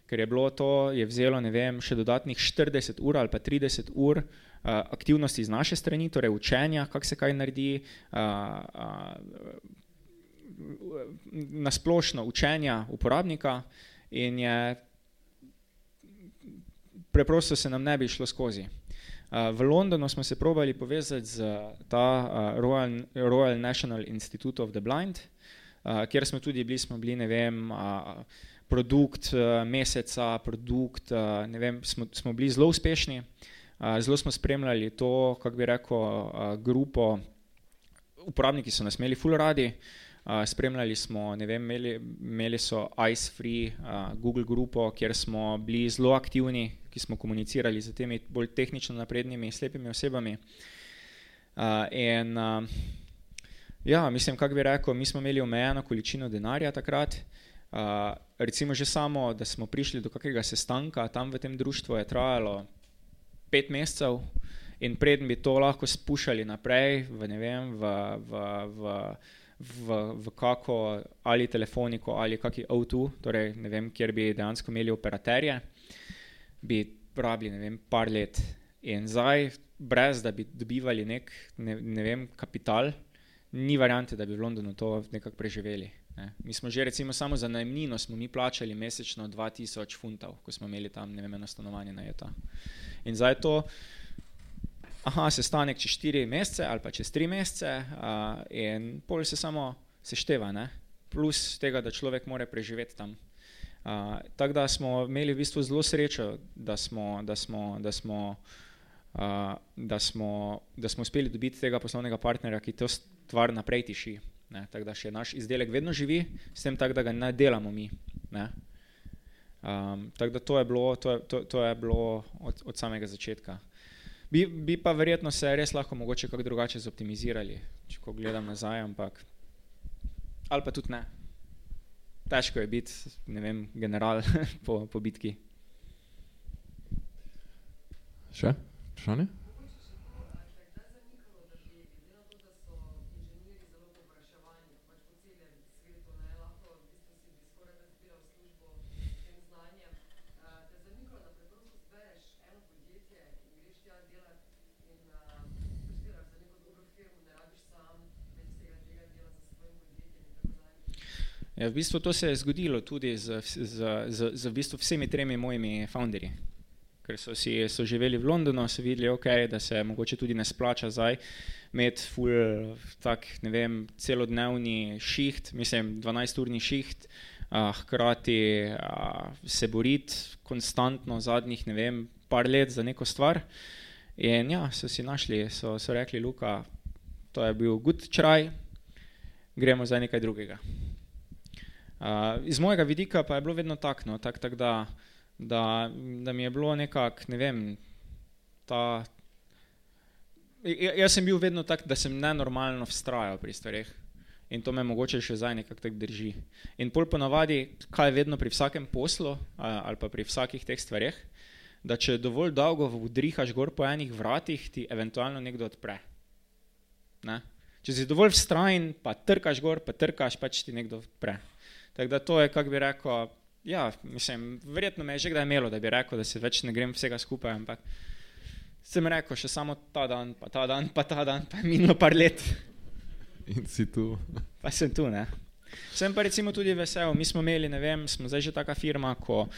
Ker je bilo to, je vzelo, vem, še dodatnih 40 ur ali pa 30 ur uh, aktivnosti z naše strani, torej učenja, kako se kaj naredi, uh, uh, nasplošno učenja uporabnika in je preprosto se nam ne bi šlo skozi. V Londonu smo se probali povezati z ta Royal, Royal National Institute of the Blind, kjer smo tudi bili, smo bili, ne vem, produkt meseca, produkt, ne vem, smo, smo bili zelo uspešni, zelo smo spremljali to, kako bi rekel, grupo, uporabniki so nas imeli full radi, spremljali smo, ne vem, imeli, imeli so Ice Free, Google grupo, kjer smo bili zelo aktivni, ki smo komunicirali z temi bolj tehnično naprednimi, slepimi osebami. Uh, in, uh, ja, mislim, kako bi rekel, mi smo imeli omejeno količino denarja takrat. Uh, recimo, že samo, da smo prišli do kakega sestanka tam v tem društvu, je trajalo pet mesecev, in preden bi to lahko spuščali naprej v, ne vem, v, v, v, v, v kako ali telefoniko ali kakšen avto, torej ne vem, kjer bi dejansko imeli operaterje bi rabili, vem, par let. In zdaj, brez da bi dobivali nek, ne, ne vem, kapital, ni variante, da bi v Londonu to nekako preživeli. Ne. Mi smo že, recimo, samo za najemnino smo mi plačali mesečno 2000 funtov, ko smo imeli tam, ne vem, eno stanovanje na ETA. In zdaj to, aha, sestanek čez 4 mesece ali pa čez 3 mesece, uh, in pol se samo sešteva, ne. Plus tega, da človek more preživeti tam. Uh, tako da smo imeli v bistvu zelo srečo, da smo, da smo, da smo, uh, da smo, da smo uspeli dobiti tega poslovnega partnerja, ki to stvar naprej tiši. Tako da še naš izdelek vedno živi, s tem tako, da ga ne delamo mi. Ne. Um, tako da to je bilo, to je, to, to je bilo od, od samega začetka. Bi, bi pa verjetno se res lahko mogoče kako drugače zoptimizirali, če ko gledam nazaj, ampak ali pa tudi ne težko je biti, ne vem, general po, po bitki. Še? Vprašanje? Ja, v bistvu to se je zgodilo tudi z, z, z, z v bistvu vsemi tremi mojimi founderji, ker so, si, so živeli v Londonu, so videli, okay, da se mogoče tudi ne splača zdaj imeti ful, tak, ne vem, celodnevni šiht, mislim, 12-urni šiht, a, hkrati a, se boriti konstantno zadnjih, ne vem, par let za neko stvar. In ja, so si našli, so, so rekli, Luka, to je bil good try, gremo za nekaj drugega. Uh, iz mojega vidika pa je bilo vedno tako, no, tak, tak, da, da, da mi je bilo nekako, ne vem, ta. Ja, jaz sem bil vedno tak, da sem nenormalno vztrajal pri stvareh in to me mogoče še zdaj nekako tako drži. In pol ponavadi, kaj je vedno pri vsakem poslu ali pa pri vsakih teh stvareh, da če dovolj dolgo vdrihaš gor po enih vratih, ti eventualno nekdo odpre. Ne? Če si dovolj vztrajen, pa trkaš gor, pa trkaš, pač ti nekdo odpre. Tako da to je, kako bi rekel, ja, mislim, verjetno me je že kdaj imelo, da bi rekel, da se več ne grem vsega skupaj, ampak sem rekel, še samo ta dan, pa ta dan, pa ta dan, pa je minilo par let. In si tu. Pa sem tu, ne. Sem pa recimo tudi vesel, mi smo imeli, ne vem, smo zdaj že taka firma, ko,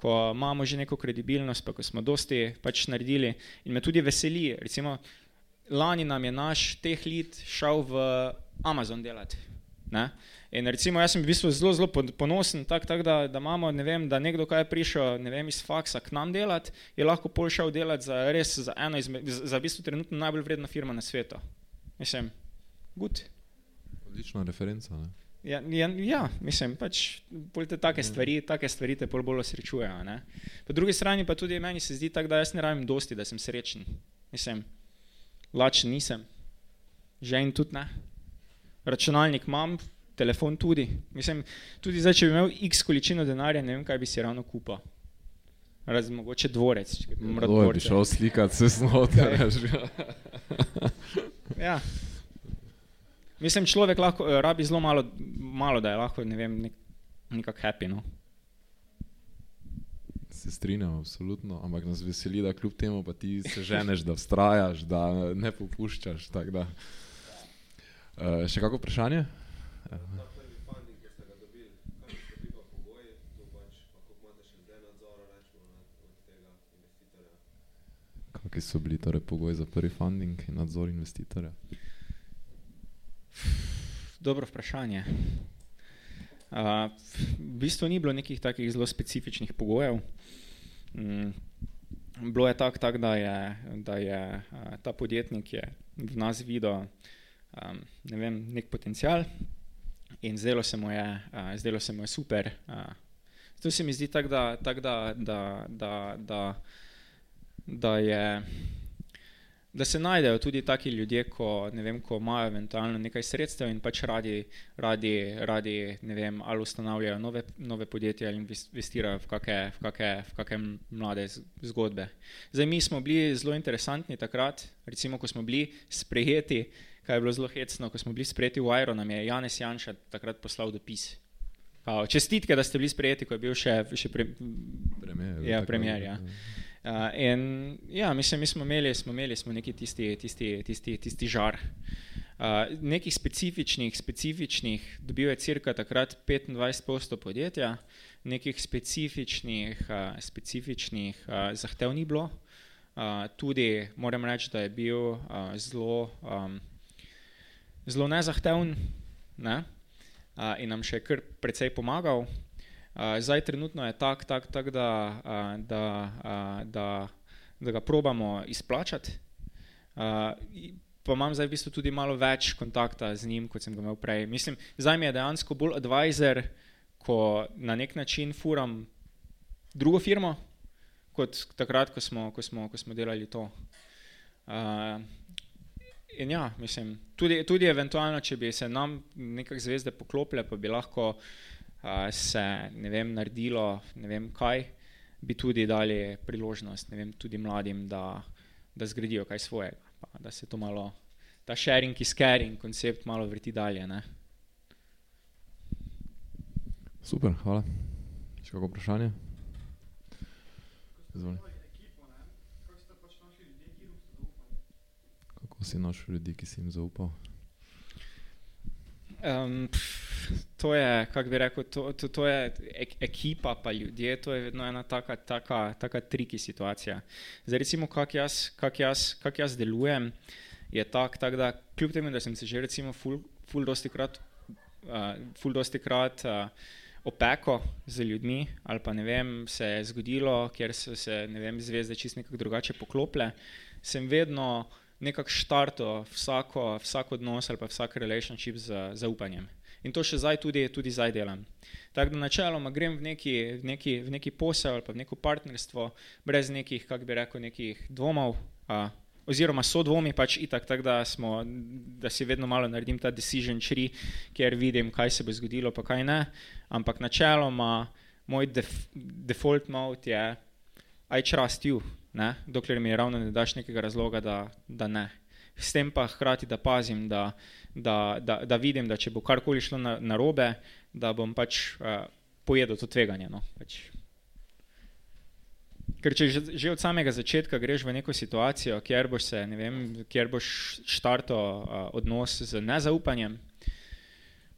ko imamo že neko kredibilnost, pa ko smo dosti pač naredili in me tudi veseli, recimo lani nam je naš teh lit šel v Amazon delati. Ne? In recimo, jaz sem v bistvu zelo, zelo ponosen, tak, tak, da, da imamo, ne vem, da nekdo, ki je prišel vem, iz faksa k nam delati, je lahko pol šel delati za res za eno izmed, za v bistvu trenutno najbolj vredna firma na svetu. Mislim, gut. Odlična referenca. Ne? Ja, ja, ja, mislim, pač te take stvari, take stvari te bolj bolj osrečujejo. Po drugi strani pa tudi meni se zdi tako, da jaz ne rabim dosti, da sem srečen. Mislim, lačen nisem, žen tudi ne. Računalnik imam, telefon tudi. Mislim, tudi zdaj, če bi imel x količino denarja, ne vem, kaj bi si ravno kupil. Razen mogoče dvorec. Kdo bi šel slikati se znotraj? ja. Mislim, človek lahko uh, rabi zelo malo, malo, da je lahko ne vem, nek, nekako happy. No? Se strinjam, absolutno, ampak nas veseli, da kljub temu pa ti se ženeš, da vztrajaš, da ne popuščaš. Uh, še kako vprašanje? Kakšni so bili torej pogoji za prvi funding in nadzor investitorja? Dobro vprašanje. Uh, v bistvu ni bilo nekih takih zelo specifičnih pogojev. Um, bilo je tako, tak, da je, da je uh, ta podjetnik je v nas videl um, ne vem, nek potencial in zdelo se mu je, uh, zdelo se mu je super. Uh, to se mi zdi tako, da, tak, da, da, da, da da, je, da se najdejo tudi taki ljudje, ko, vem, ko imajo eventualno nekaj sredstev in pač radi, radi, radi vem, ali ustanavljajo nove, nove podjetja ali investirajo v kakšne mlade zgodbe. Zdaj, mi smo bili zelo interesantni takrat, recimo, ko smo bili sprejeti, kaj je bilo zelo hecno, ko smo bili sprejeti v Aero, nam je Janes Janša takrat poslal dopis. Čestitke, da ste bili sprejeti, ko je bil še, še pre, premier. Ja, premier ja. Uh, in ja, mislim, mi smo imeli, smo imeli smo neki tisti, tisti, tisti, tisti žar. Uh, nekih specifičnih, specifičnih, dobil je cirka takrat 25% podjetja, nekih specifičnih, uh, specifičnih uh, zahtev ni bilo. Uh, tudi moram reči, da je bil uh, zelo, um, zelo nezahteven ne? uh, in nam še kar precej pomagal. Uh, zdaj, trenutno je tako, tak, tak, da, uh, da, uh, da, da ga probamo izplačati. Uh, pa imam zdaj v bistvu tudi malo več kontakta z njim, kot sem ga imel prej. Mislim, zdaj mi je dejansko bolj advisor, ko na nek način furam drugo firmo, kot takrat, ko smo, ko smo, ko smo delali to. Uh, in ja, mislim, tudi, tudi eventualno, če bi se nam nekaj zvezde poklopile, pa bi lahko se ne vem, naredilo, ne vem kaj, bi tudi dali priložnost vem, tudi mladim, da, da zgradijo kaj svojega. Pa, da se to malo, ta sharing is caring koncept malo vrti dalje. Ne? Super, hvala. Še kako vprašanje? Izvolj. Kako si našel ljudi, ki si jim zaupal? Um, to je, kako bi rekel, to, to, to je ekipa, pa ljudje, to je vedno ena taka, taka, taka triki situacija. Zdaj, recimo, kako jaz, kak jaz, kak jaz delujem, je tak, tak, da kljub temu, da sem se že recimo ful, ful dosti krat, uh, ful dosti krat uh, opeko z ljudmi, ali pa ne vem, se je zgodilo, ker so se, ne vem, zvezde čist nekako drugače poklople, sem vedno nekako štarto vsako, vsak odnos ali pa vsak relationship z zaupanjem. In to še zdaj tudi, tudi zdaj delam. Tako da načeloma grem v neki, v, neki, v neki posel ali pa v neko partnerstvo brez nekih, kako bi rekel, nekih dvomov, a, oziroma so dvomi pač itak, tako da, smo, da si vedno malo naredim ta decision tree, kjer vidim, kaj se bo zgodilo, pa kaj ne. Ampak načeloma moj def, default mode je I trust you ne? dokler mi ravno ne daš nekega razloga, da, da ne. S tem pa hkrati, da pazim, da, da, da, da vidim, da če bo karkoli šlo na, na robe, da bom pač uh, pojedel to tveganje. No? Pač. Ker če že, že od samega začetka greš v neko situacijo, kjer boš se, ne vem, kjer boš štarto uh, odnos z nezaupanjem,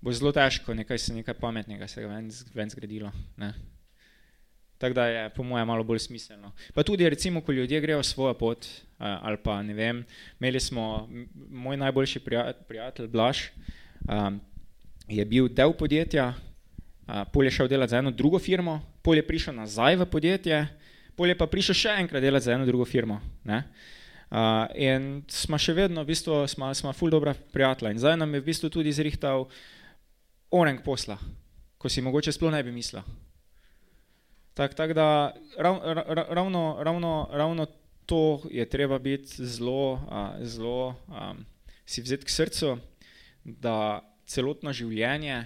bo zelo težko nekaj se nekaj pametnega se ven, ven zgradilo. Ne? Tako da je po mojem malo bolj smiselno. Pa tudi, recimo, ko ljudje grejo svojo pot, ali pa ne vem, imeli smo moj najboljši prijatelj, Blaž, um, je bil del podjetja, uh, pol je šel delati za eno drugo firmo, pol je prišel nazaj v podjetje, pol je pa prišel še enkrat delati za eno drugo firmo. Ne? Uh, in smo še vedno, v bistvu, smo, smo ful dobra prijatelja. In zdaj nam je v bistvu tudi zrihtal orenk posla, ko si mogoče sploh ne bi mislil. Tako tak da rav, ra, ravno, ravno, ravno to je treba biti zelo, uh, zelo um, si vzeti k srcu, da celotno življenje,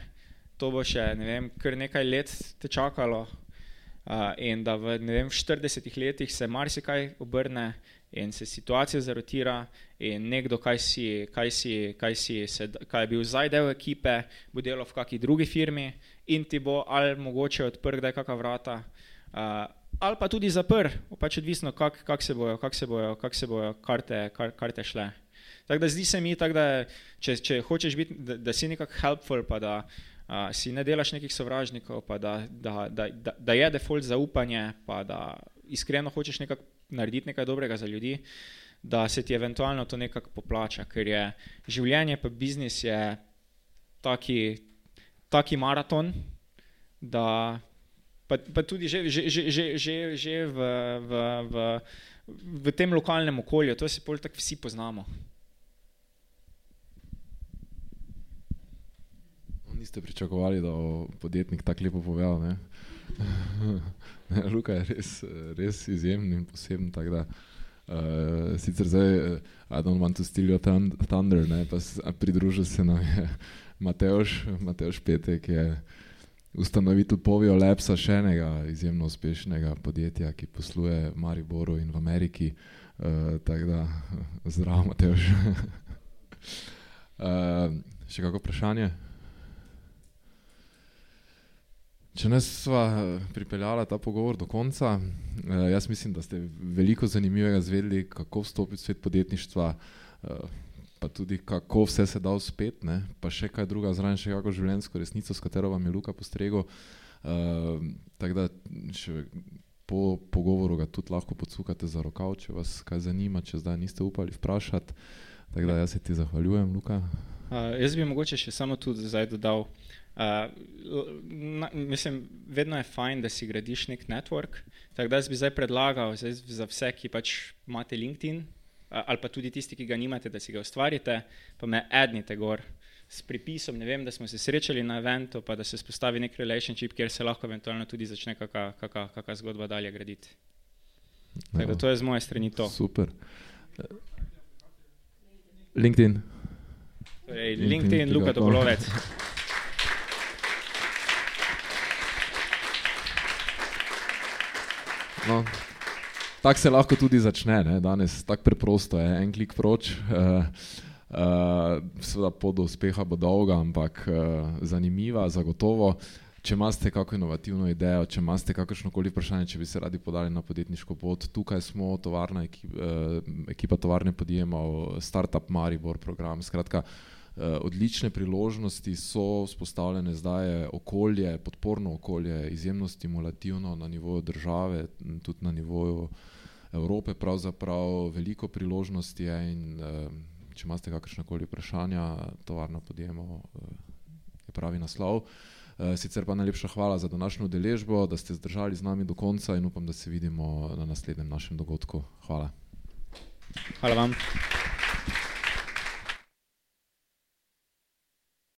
to bo še ne vem, kar nekaj let te čakalo uh, in da v, vem, v 40 letih se marsikaj obrne in se situacija zarotira, in nekdo, kaj, si, kaj, si, kaj, si, se, kaj je bil zdaj del ekipe, bo delal v kakšni drugi firmi in ti bo ali mogoče odprl, da je kakšna vrata, uh, ali pa tudi zaprl, pač odvisno, kako kak se bojo, kak se bojo, kak se bojo karte, kar, karte šle. Tako da zdi se mi, tak, da če, če hočeš biti, da, da si nekako helpful, pa da uh, si ne delaš nekih sovražnikov, pa da, da, da, da, da je default zaupanje, pa da iskreno hočeš nekako narediti nekaj dobrega za ljudi, da se ti eventualno to nekako poplača, ker je življenje pa biznis je taki, taki maraton, da pa, pa tudi že, že, že, že, že, že v, v, v, v tem lokalnem okolju, to se pol tako vsi poznamo. Niste pričakovali, da bo podjetnik tako lepo povedal, ne? Ne, Luka je res, res izjemen in poseben. Da, uh, sicer zdaj, uh, I don't want to steal your thunder, ne, pa pridružil se nam je Mateoš, Mateoš Petek, je ustanovitelj Povio Lepsa, še enega izjemno uspešnega podjetja, ki posluje v Mariboru in v Ameriki. Uh, tako da, zdravo, Mateoš. uh, še kako vprašanje? Če nas sva eh, pripeljala ta pogovor do konca, eh, jaz mislim, da ste veliko zanimivega zvedeli, kako vstopiti v svet podjetništva, eh, pa tudi kako vse se da uspet, ne? pa še kaj druga zraven, še kako življenjsko resnico, s katero vam je Luka postregel. Tako da še po pogovoru ga tudi lahko podsukate za rokav, če vas kaj zanima, če zdaj niste upali vprašati. Tako da jaz se ti zahvaljujem, Luka. Uh, jaz bi mogoče še samo tudi zdaj dodal. Uh, na, mislim, vedno je fajn, da si gradiš nek network. Tako da bi zdaj predlagal zdaj za vse, ki pač imate LinkedIn, uh, ali pa tudi tisti, ki ga nimate, da si ga ustvarite, pa me ednite gor s pripisom, vem, da smo se srečali na eventu, pa da se spostavi nek relationship, kjer se lahko eventualno tudi začne kakšna zgodba dalje graditi. Tako da to je z moje strani to. Super. LinkedIn. Torej, LinkedIn, LinkedIn Luka Topolovec. No, tako se lahko tudi začne, ne? danes tako preprosto je, en klik proč. Uh, uh, seveda pot do uspeha bo dolga, ampak uh, zanimiva, zagotovo. Če imate kakšno inovativno idejo, če imate kakršno koli vprašanje, če bi se radi podali na podjetniško pot, tukaj smo, tovarna, ekip, uh, ekipa tovarne podjemov, Startup Maribor program. Skratka, uh, Eh, odlične priložnosti so vzpostavljene zdaj, okolje, podporno okolje, izjemno stimulativno na nivoju države, tudi na nivoju Evrope. Pravzaprav veliko priložnosti je in eh, če imate kakršne koli vprašanja, tovarno podjemo eh, je pravi naslov. Sicer pa najlepša hvala za današnjo udeležbo, da ste zdržali z nami do konca in upam, da se vidimo na naslednjem našem dogodku. Hvala. Hvala vam.